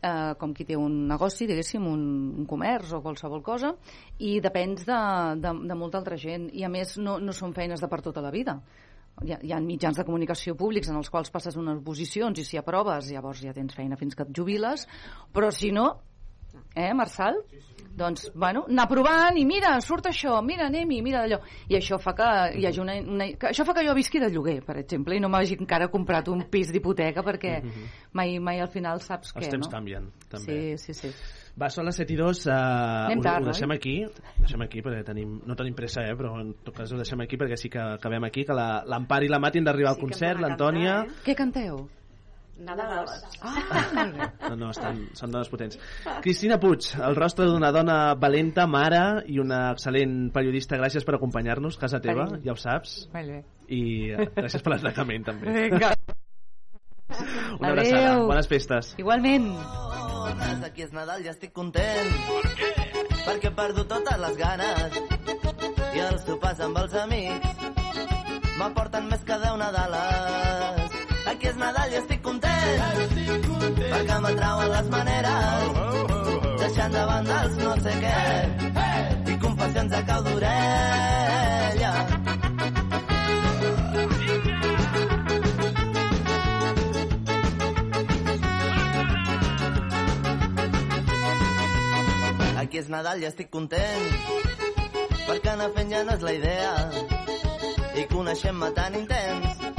eh, com qui té un negoci, diguéssim, un, un comerç o qualsevol cosa, i depens de, de, de molta altra gent. I a més no, no són feines de per tota la vida. Hi ha, hi ha mitjans de comunicació públics en els quals passes unes posicions i si aproves llavors ja tens feina fins que et jubiles, però si no, eh, Marçal? Doncs, bueno, anar provant i mira, surt això, mira, anem-hi, mira d'allò. I això fa que hi hagi una, una... Que això fa que jo visqui de lloguer, per exemple, i no m'hagi encara comprat un pis d'hipoteca perquè mai, mai al final saps Els què, temps no? canvien, també. Sí, sí, sí. Va, són les 7 i 2. Uh, Anem ho, tard, ho deixem oi? aquí. Ho deixem aquí perquè tenim, no tenim pressa, eh, però en tot cas ho deixem aquí perquè sí que acabem aquí, que la- l'Empar i la Mati han d'arribar al Sí que concert, l'Antònia... cantar, Què canteu? Nadales. Ah, No, no, estan, són dones potents. Cristina Puig, el rostre d'una dona valenta, mare i una excel·lent periodista. Gràcies per acompanyar-nos, casa teva, Carinyo. ja ho saps. Molt bé. I gràcies per l'atracament, també. Vinga. Una abraçada. Adéu. Bones festes. Igualment. Aquí és Nadal i estic content. Per què? Perquè he perdut totes les ganes. I els sopars amb els amics m'aporten més que deu Nadales. Aquí és Nadal i estic content. Perquè m'atrauen les maneres. Deixant de banda els no sé què. I confessions a cau d'orella. Aquí és Nadal i estic content perquè anar fent ja no és la idea i coneixem-me tan intens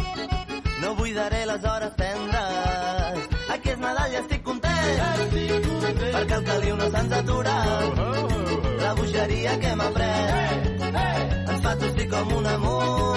no buidaré les hores tendres. Aquí és Nadal i estic content, perquè el caliu no se'ns atura la bogeria que hem après ens fa tossir com una mula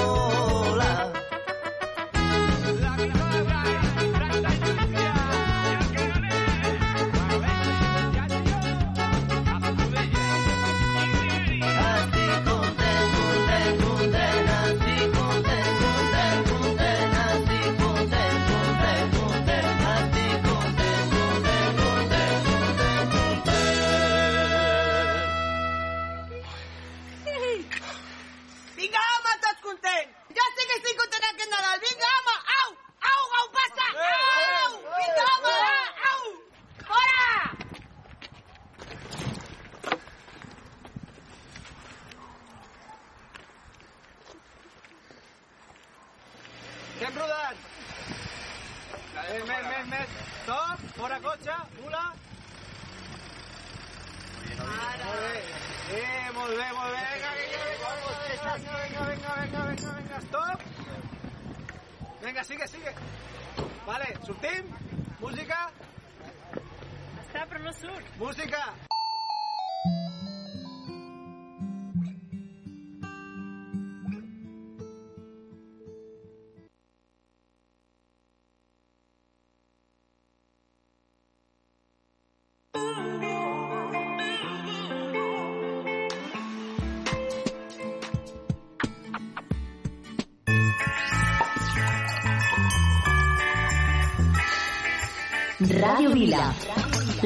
Ràdio Vila,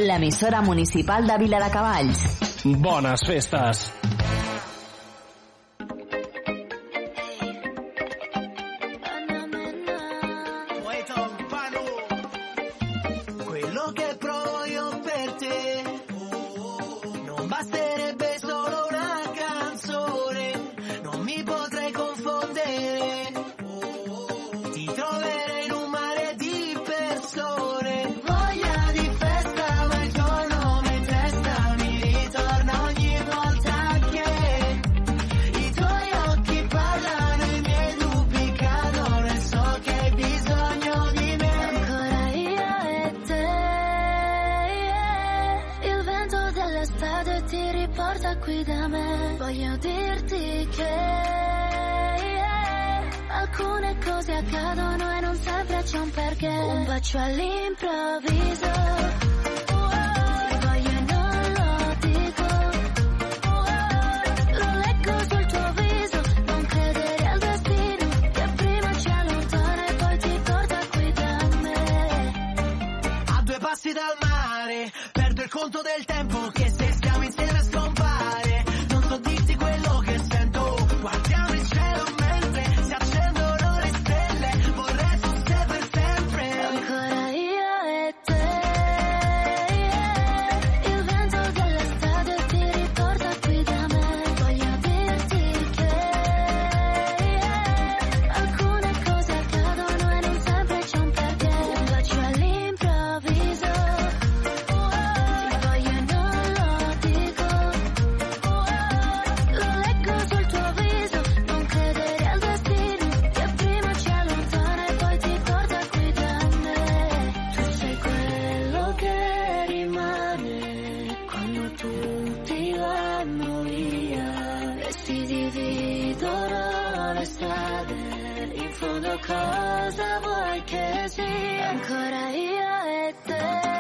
l'emissora municipal de Vila de Cavalls. Bones festes! passate in fondo cosa vuoi che sia ancora io e te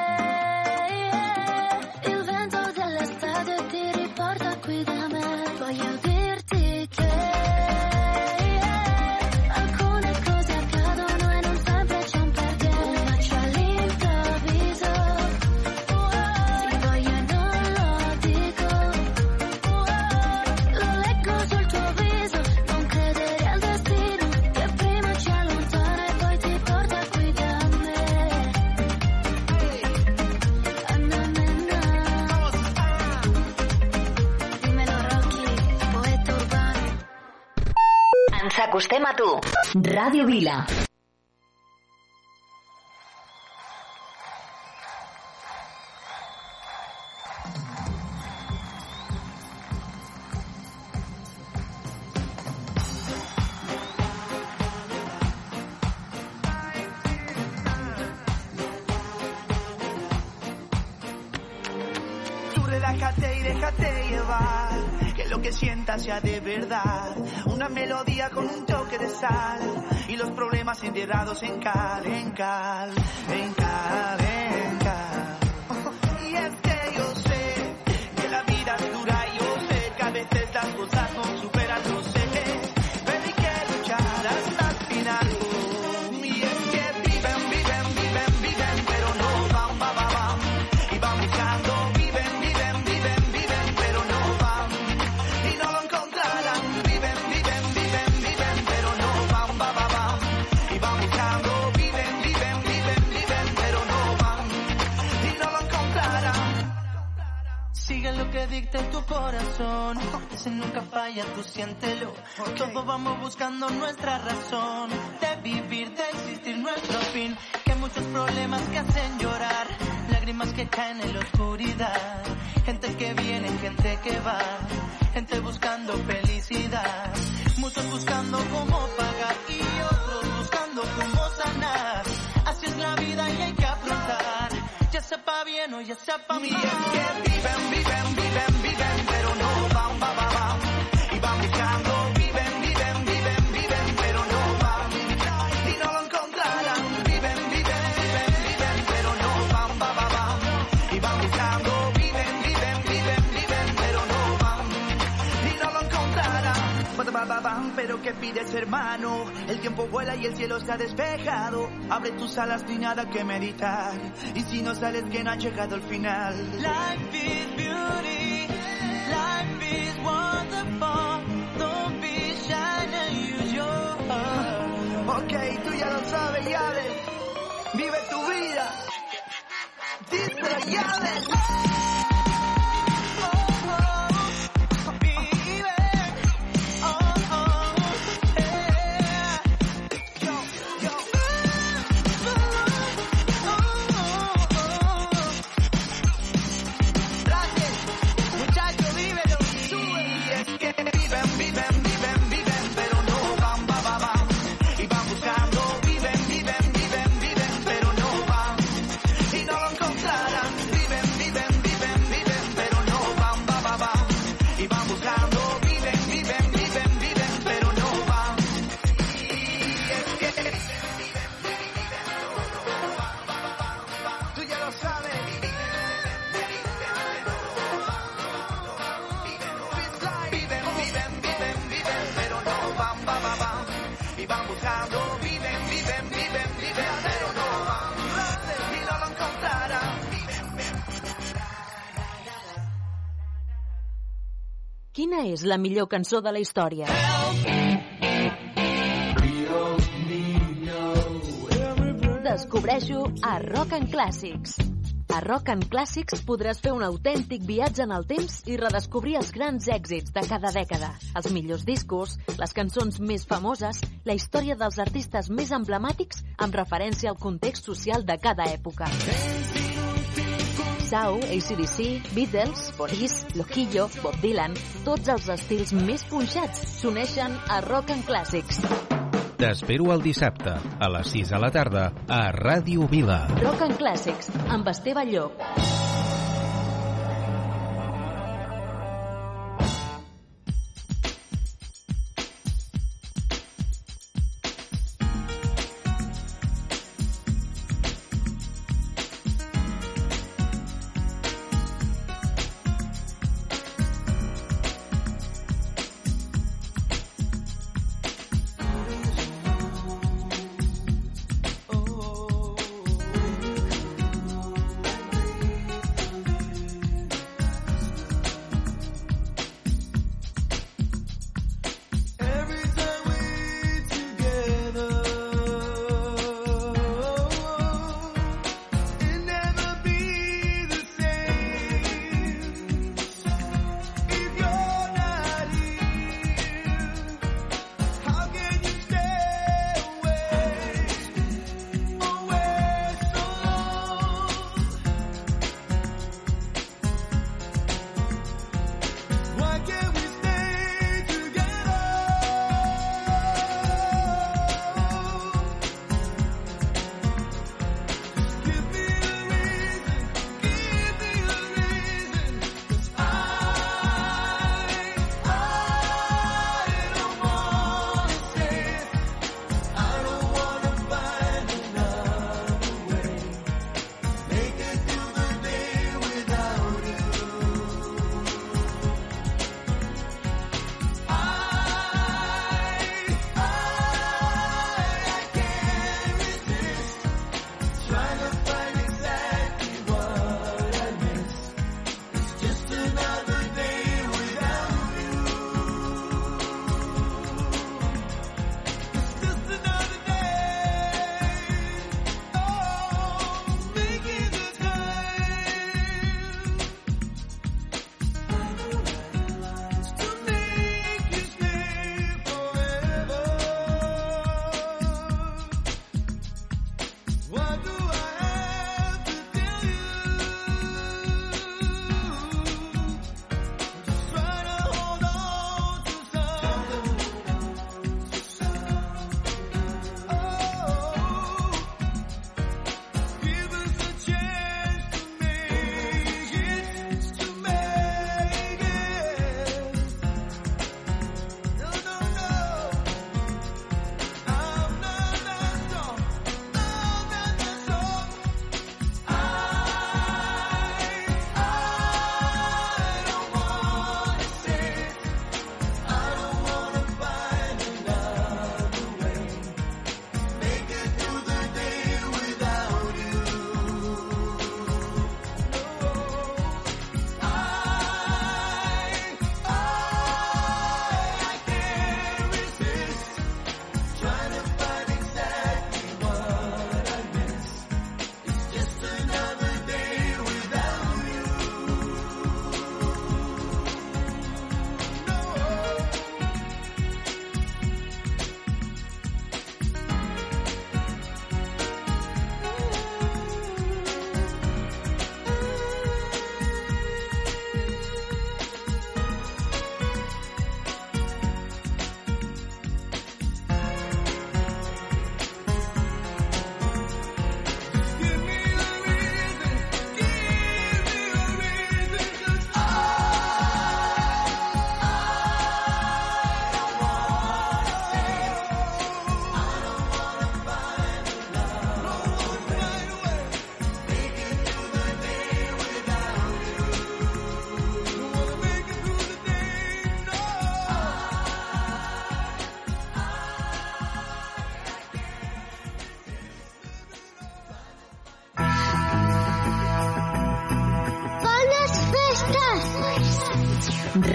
Radio Vila. Tú Relájate y déjate llevar, que lo que sientas sea de verdad. Una melodía con un y los problemas enterrados en cal, en cal, en cal. dicta tu corazón. Ese nunca falla, tú siéntelo. Okay. Todos vamos buscando nuestra razón de vivir, de existir nuestro fin. Que muchos problemas que hacen llorar, lágrimas que caen en la oscuridad. Gente que viene, gente que va, gente buscando felicidad. Muchos buscando cómo pagar. sepa bien o ya sepa mal. Y es que viven, viven, viven, viven, pero no van, van, van. ¿Qué pides, hermano? El tiempo vuela y el cielo está despejado. Abre tus alas, ni nada que meditar. Y si no sales, que no ha llegado el final. Life is beauty. Life is wonderful. Don't be shy and use your heart. Ok, tú ya lo sabes, Yales. Vive tu vida. Díselo, Yales. És la millor cançó de la història? Descobreixo a Rock and Classics. A Rock and Classics podràs fer un autèntic viatge en el temps i redescobrir els grans èxits de cada dècada, els millors discos, les cançons més famoses, la història dels artistes més emblemàtics amb referència al context social de cada època. Sau, ACDC, Beatles, Police, Loquillo, Bob Dylan, tots els estils més punxats s'uneixen a Rock and Classics. T'espero el dissabte, a les 6 de la tarda, a Ràdio Vila. Rock and Classics, amb Esteve Llop.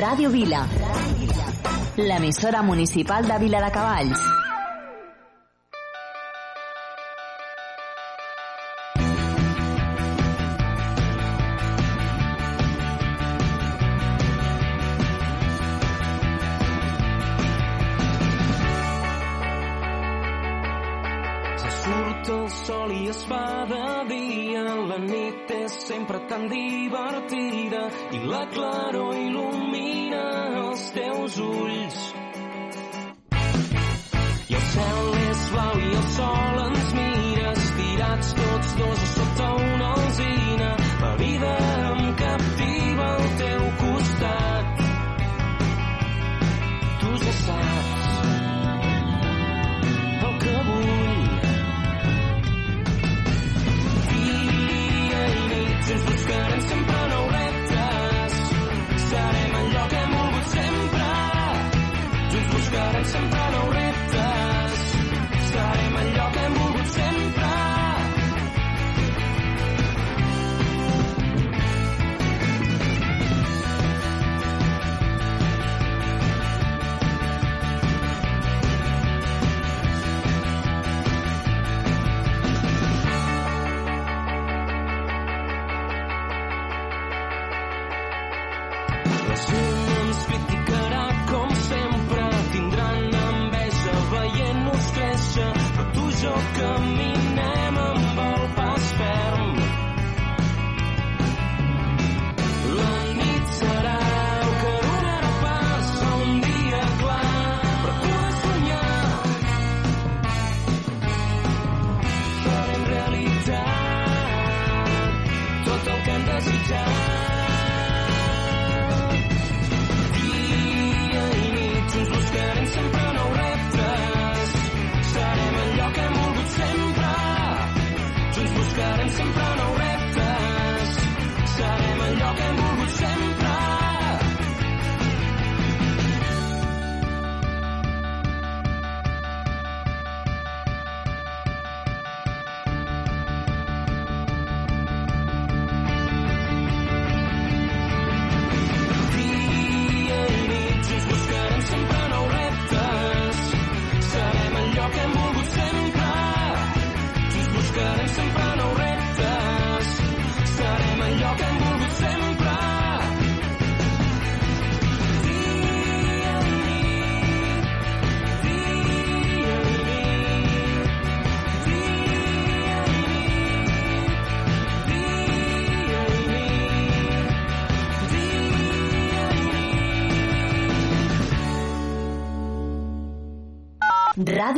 Ràdio Vila. L'emissora municipal de Vila de Cavalls. Se surt el sol i es fa de dia, la nit és sempre tan divertida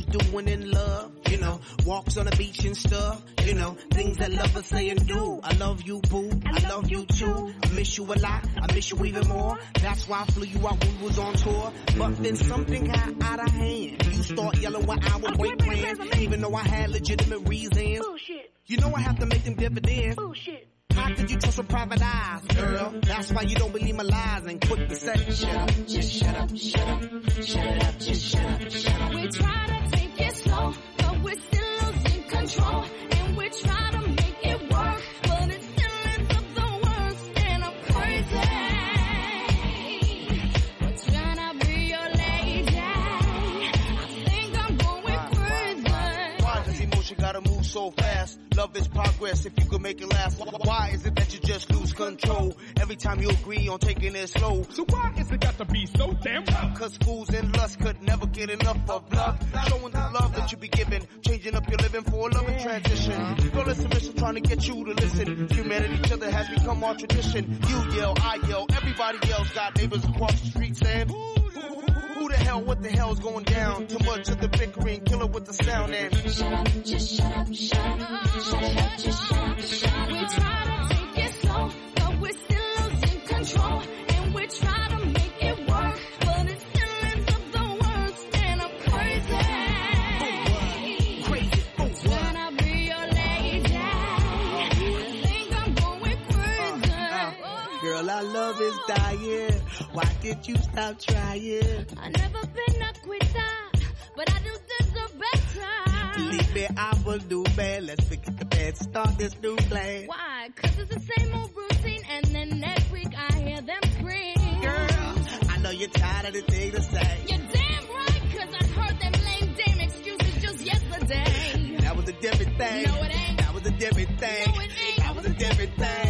That couples do when in love. You know, walks on the beach and stuff. You know, things that lovers say and do. I love you, boo. I love you too. I miss you a lot. I miss you even more. That's why I flew you out when we was on tour. But then something got out of hand. You start yelling when I would break plans. Even though I had legitimate reasons. Bullshit. You know I have to make them dividends. Bullshit. How could you trust with private eyes, girl? That's why you don't believe my lies and quit the set. Shut up, just shut up, shut up, shut it up, just shut up, shut up. We try And we try to make it work, but it still up the worst. And I'm crazy. We're trying to be your lady. I think I'm going crazy. Why does emotion gotta move so fast? Love is progress if you could make it last. Why is it that you just lose control every time you agree on taking it slow? So why is it got to be so damn tough? Cause fools and lust could never get enough of love. Showing the love that you be giving, changing up your living for a loving transition. Girl, it's submission, trying to get you to listen. Humanity, each other has become our tradition. You yell, I yell, everybody yells. Got neighbors across the street saying, who, who the hell, what the hell's going down? Too much of the bickering, killer with the sound and. Shut up, just shut up, shut up, shut up, just shut up, shut up. We try to take it slow, but we're still losing control. And we try our love is dying. Why did you stop trying? I never been a quitter, but I do deserve better. Believe me, I'm a new man. Let's forget the past, start this new plan. Why? Cause it's the same old routine, and then next week I hear them scream. Girl, I know you're tired of the thing to say. You're damn right, cause I heard them lame damn excuses just yesterday. That was a different thing. No, it ain't. That was a different thing. No, it ain't. That was a different thing.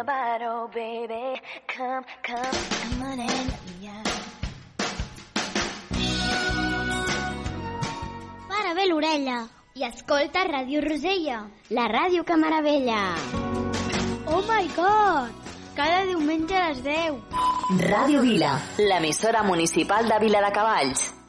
about, oh baby. Come, come, come on and let. Para bé l'orella i escolta Ràdio Rosella, la ràdio que meravella. Oh my god! Cada diumenge a les 10. Ràdio Vila, l'emissora municipal de Vila de Cavalls.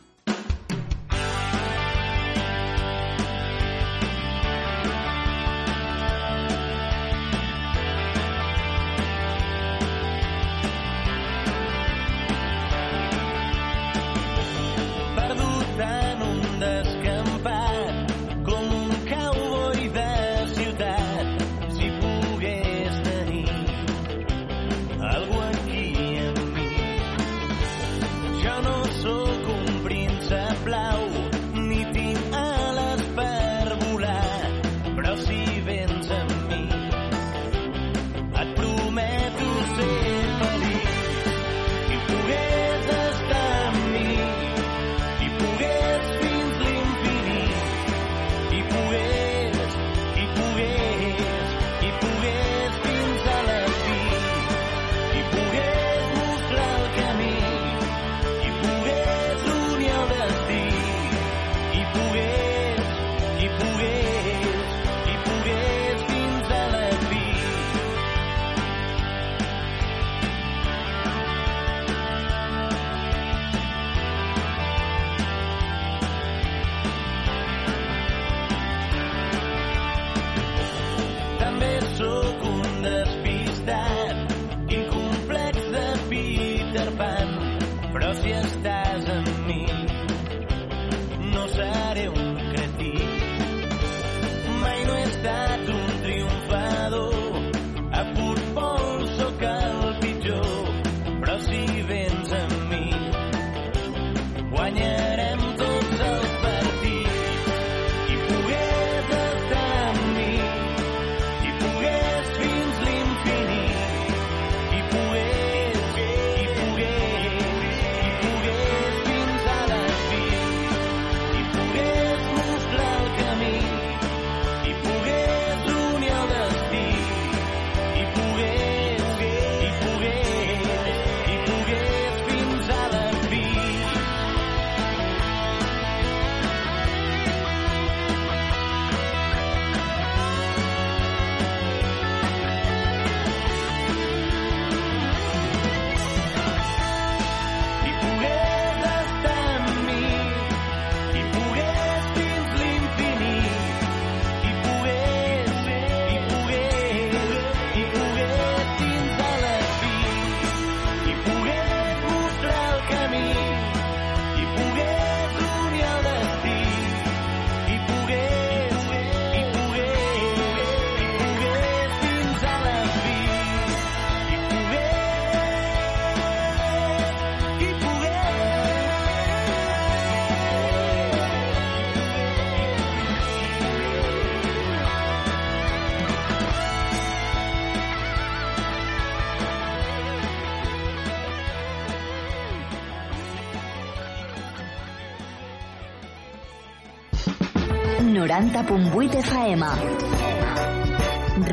90.8 FM.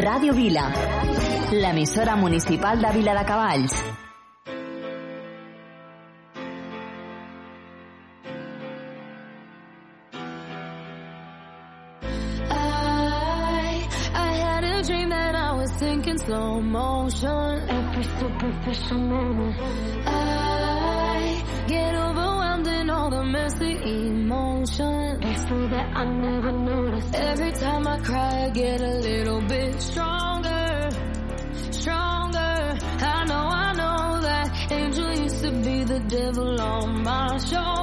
Radio Vila, l'emissora municipal de Vila de Cavalls. Slow motion through that I never noticed. Every time I cry, I get a little bit stronger, stronger. I know, I know that angel used to be the devil on my shoulder.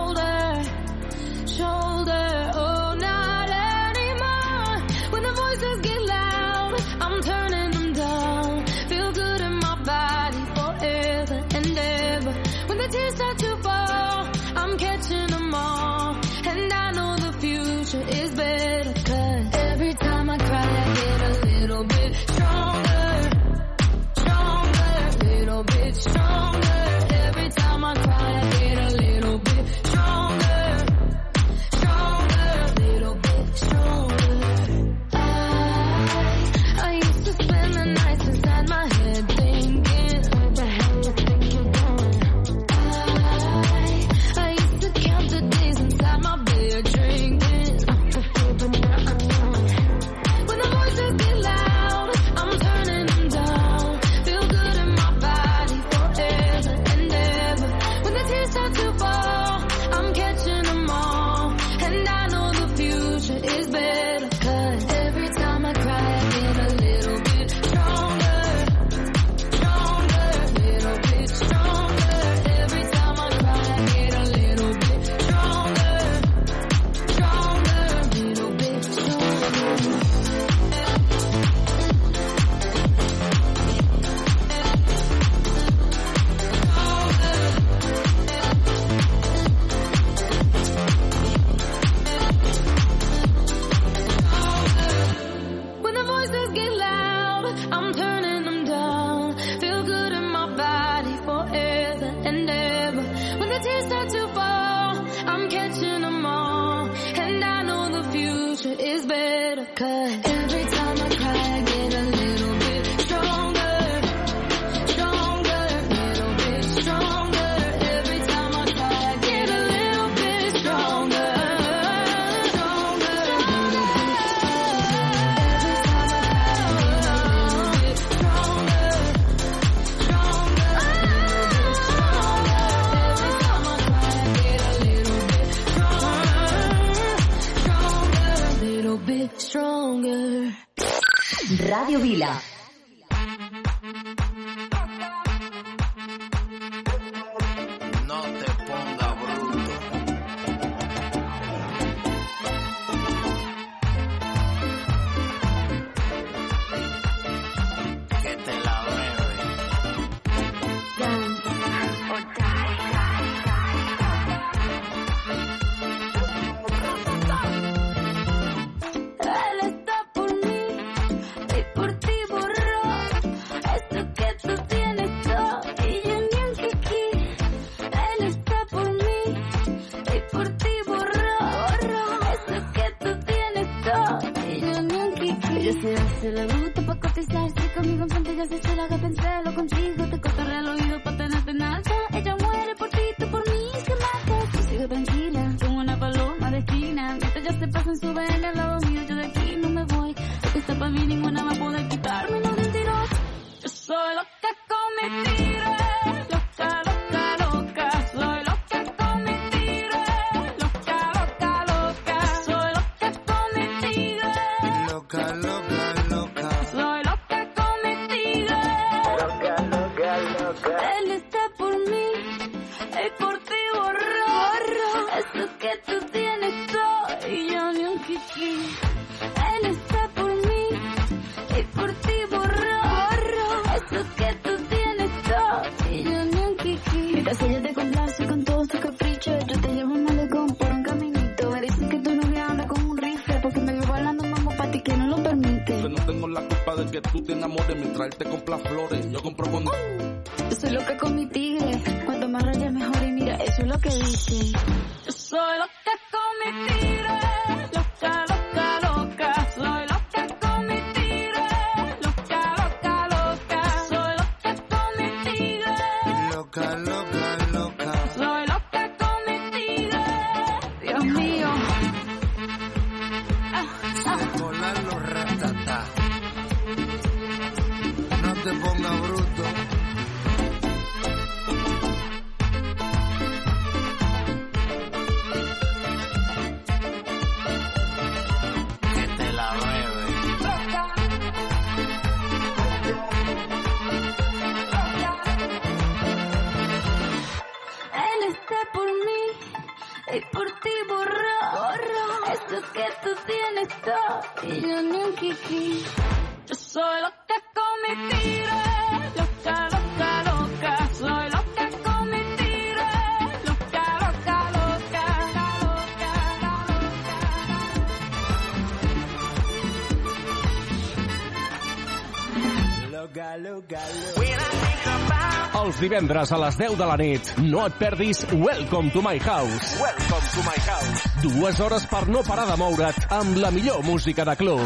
divendres a les 10 de la nit. No et perdis Welcome to my house. Welcome to my house. Dues hores per no parar de moure't amb la millor música de club.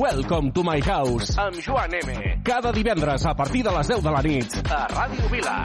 Welcome to my house. Amb Joan M. Cada divendres a partir de les 10 de la nit. A Ràdio Vila.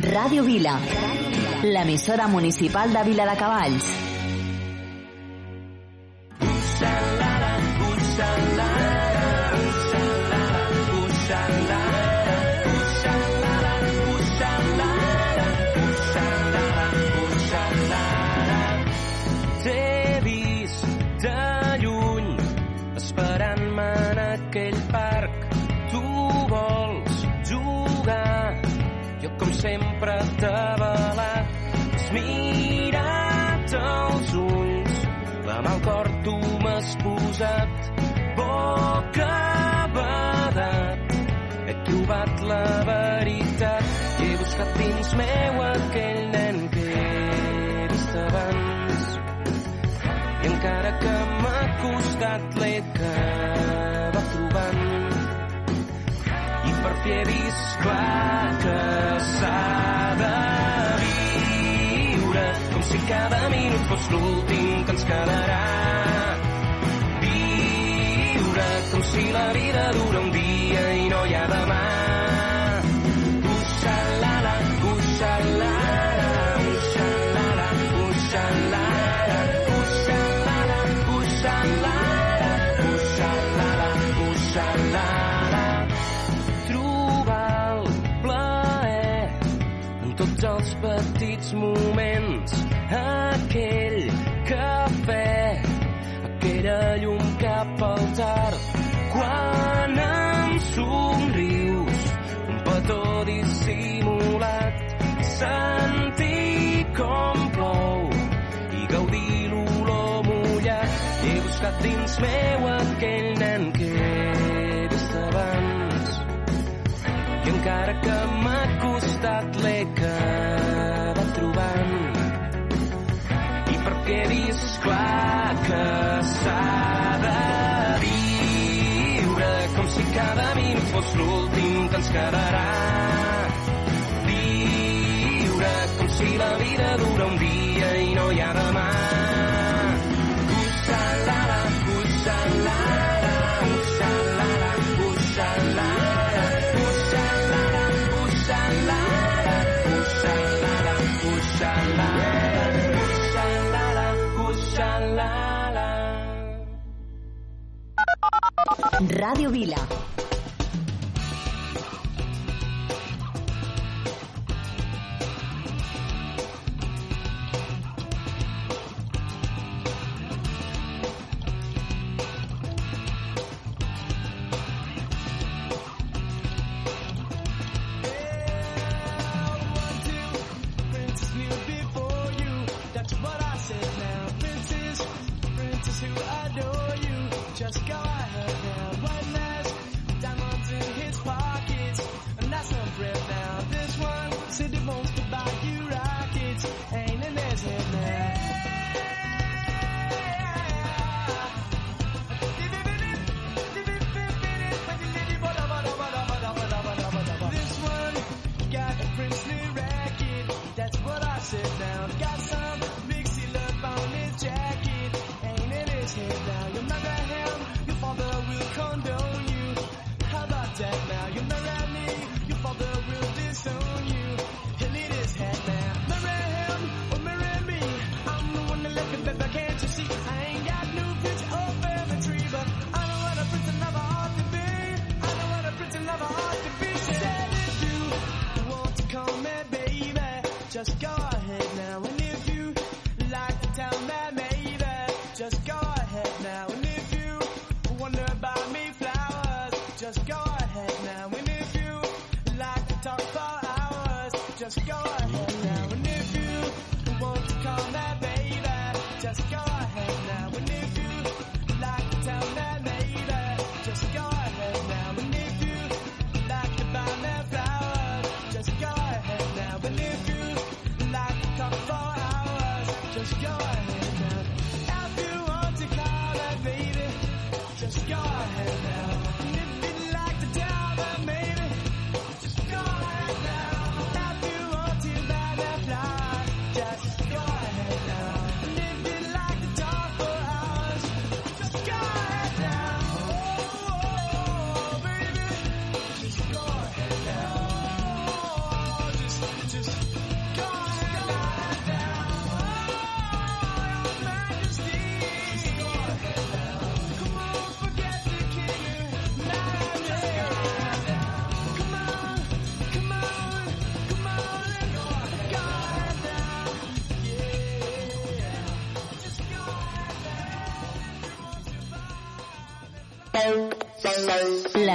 Radio Vila, l'emissora municipal de Vila de Cavalls. com si cada minut fos l'últim que ens quedarà. Viure com si la vida dura un dia i no hi ha demà. sentir com plou i gaudir l'olor mullat. He buscat dins meu aquell nen que eres abans i encara que m'ha costat l'he acabat trobant i perquè he vist clar que s'ha de viure com si cada minut fos l'últim que ens quedarà Si la vida dura un dia i no hi ha demà. Uxalala, uxalala, uxalala, uxalala, uxalala, uxalala, uxalala, uxalala, uxalala. Radio Vila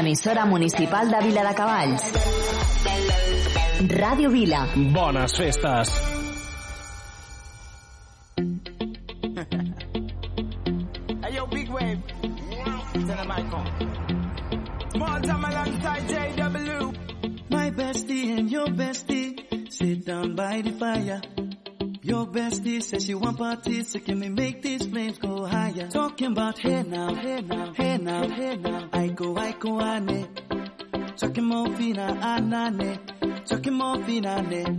Emisora municipal de Vila de Cavalls. Radio Vila. Bones festes. hey, yo, big wave. JW. My bestie and your bestie sit down by the fire. Your bestie says she want parties, so nane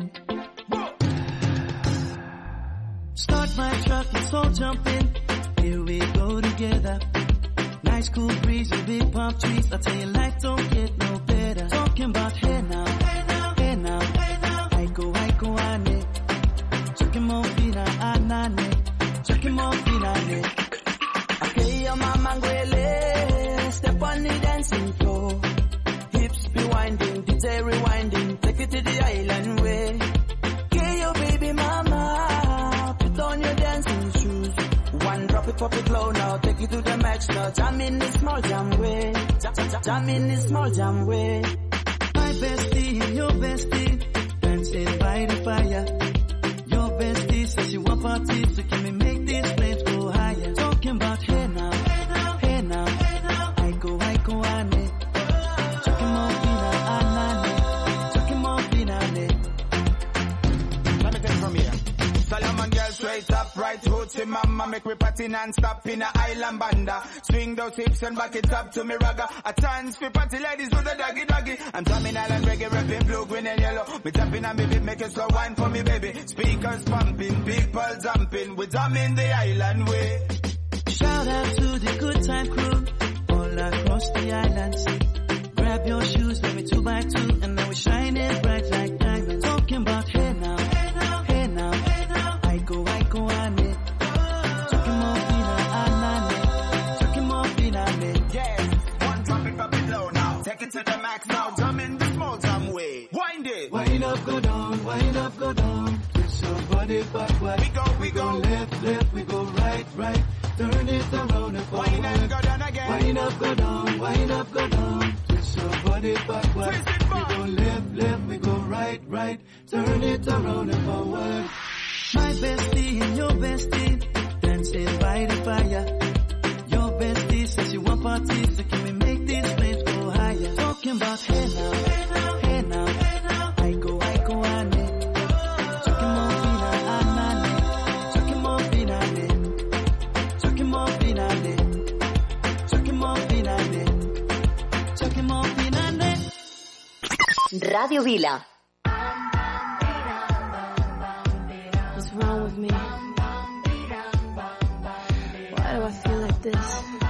out hips and back it up to me ragga. A chance for party ladies do the doggy doggy. I'm dominant and reggae rapping blue, green and yellow. Me tapping and baby making it slow wine for me baby. Speakers pumping, people jumping. we're jamming the island way. What's wrong with me? Why do I feel like this?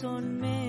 son me.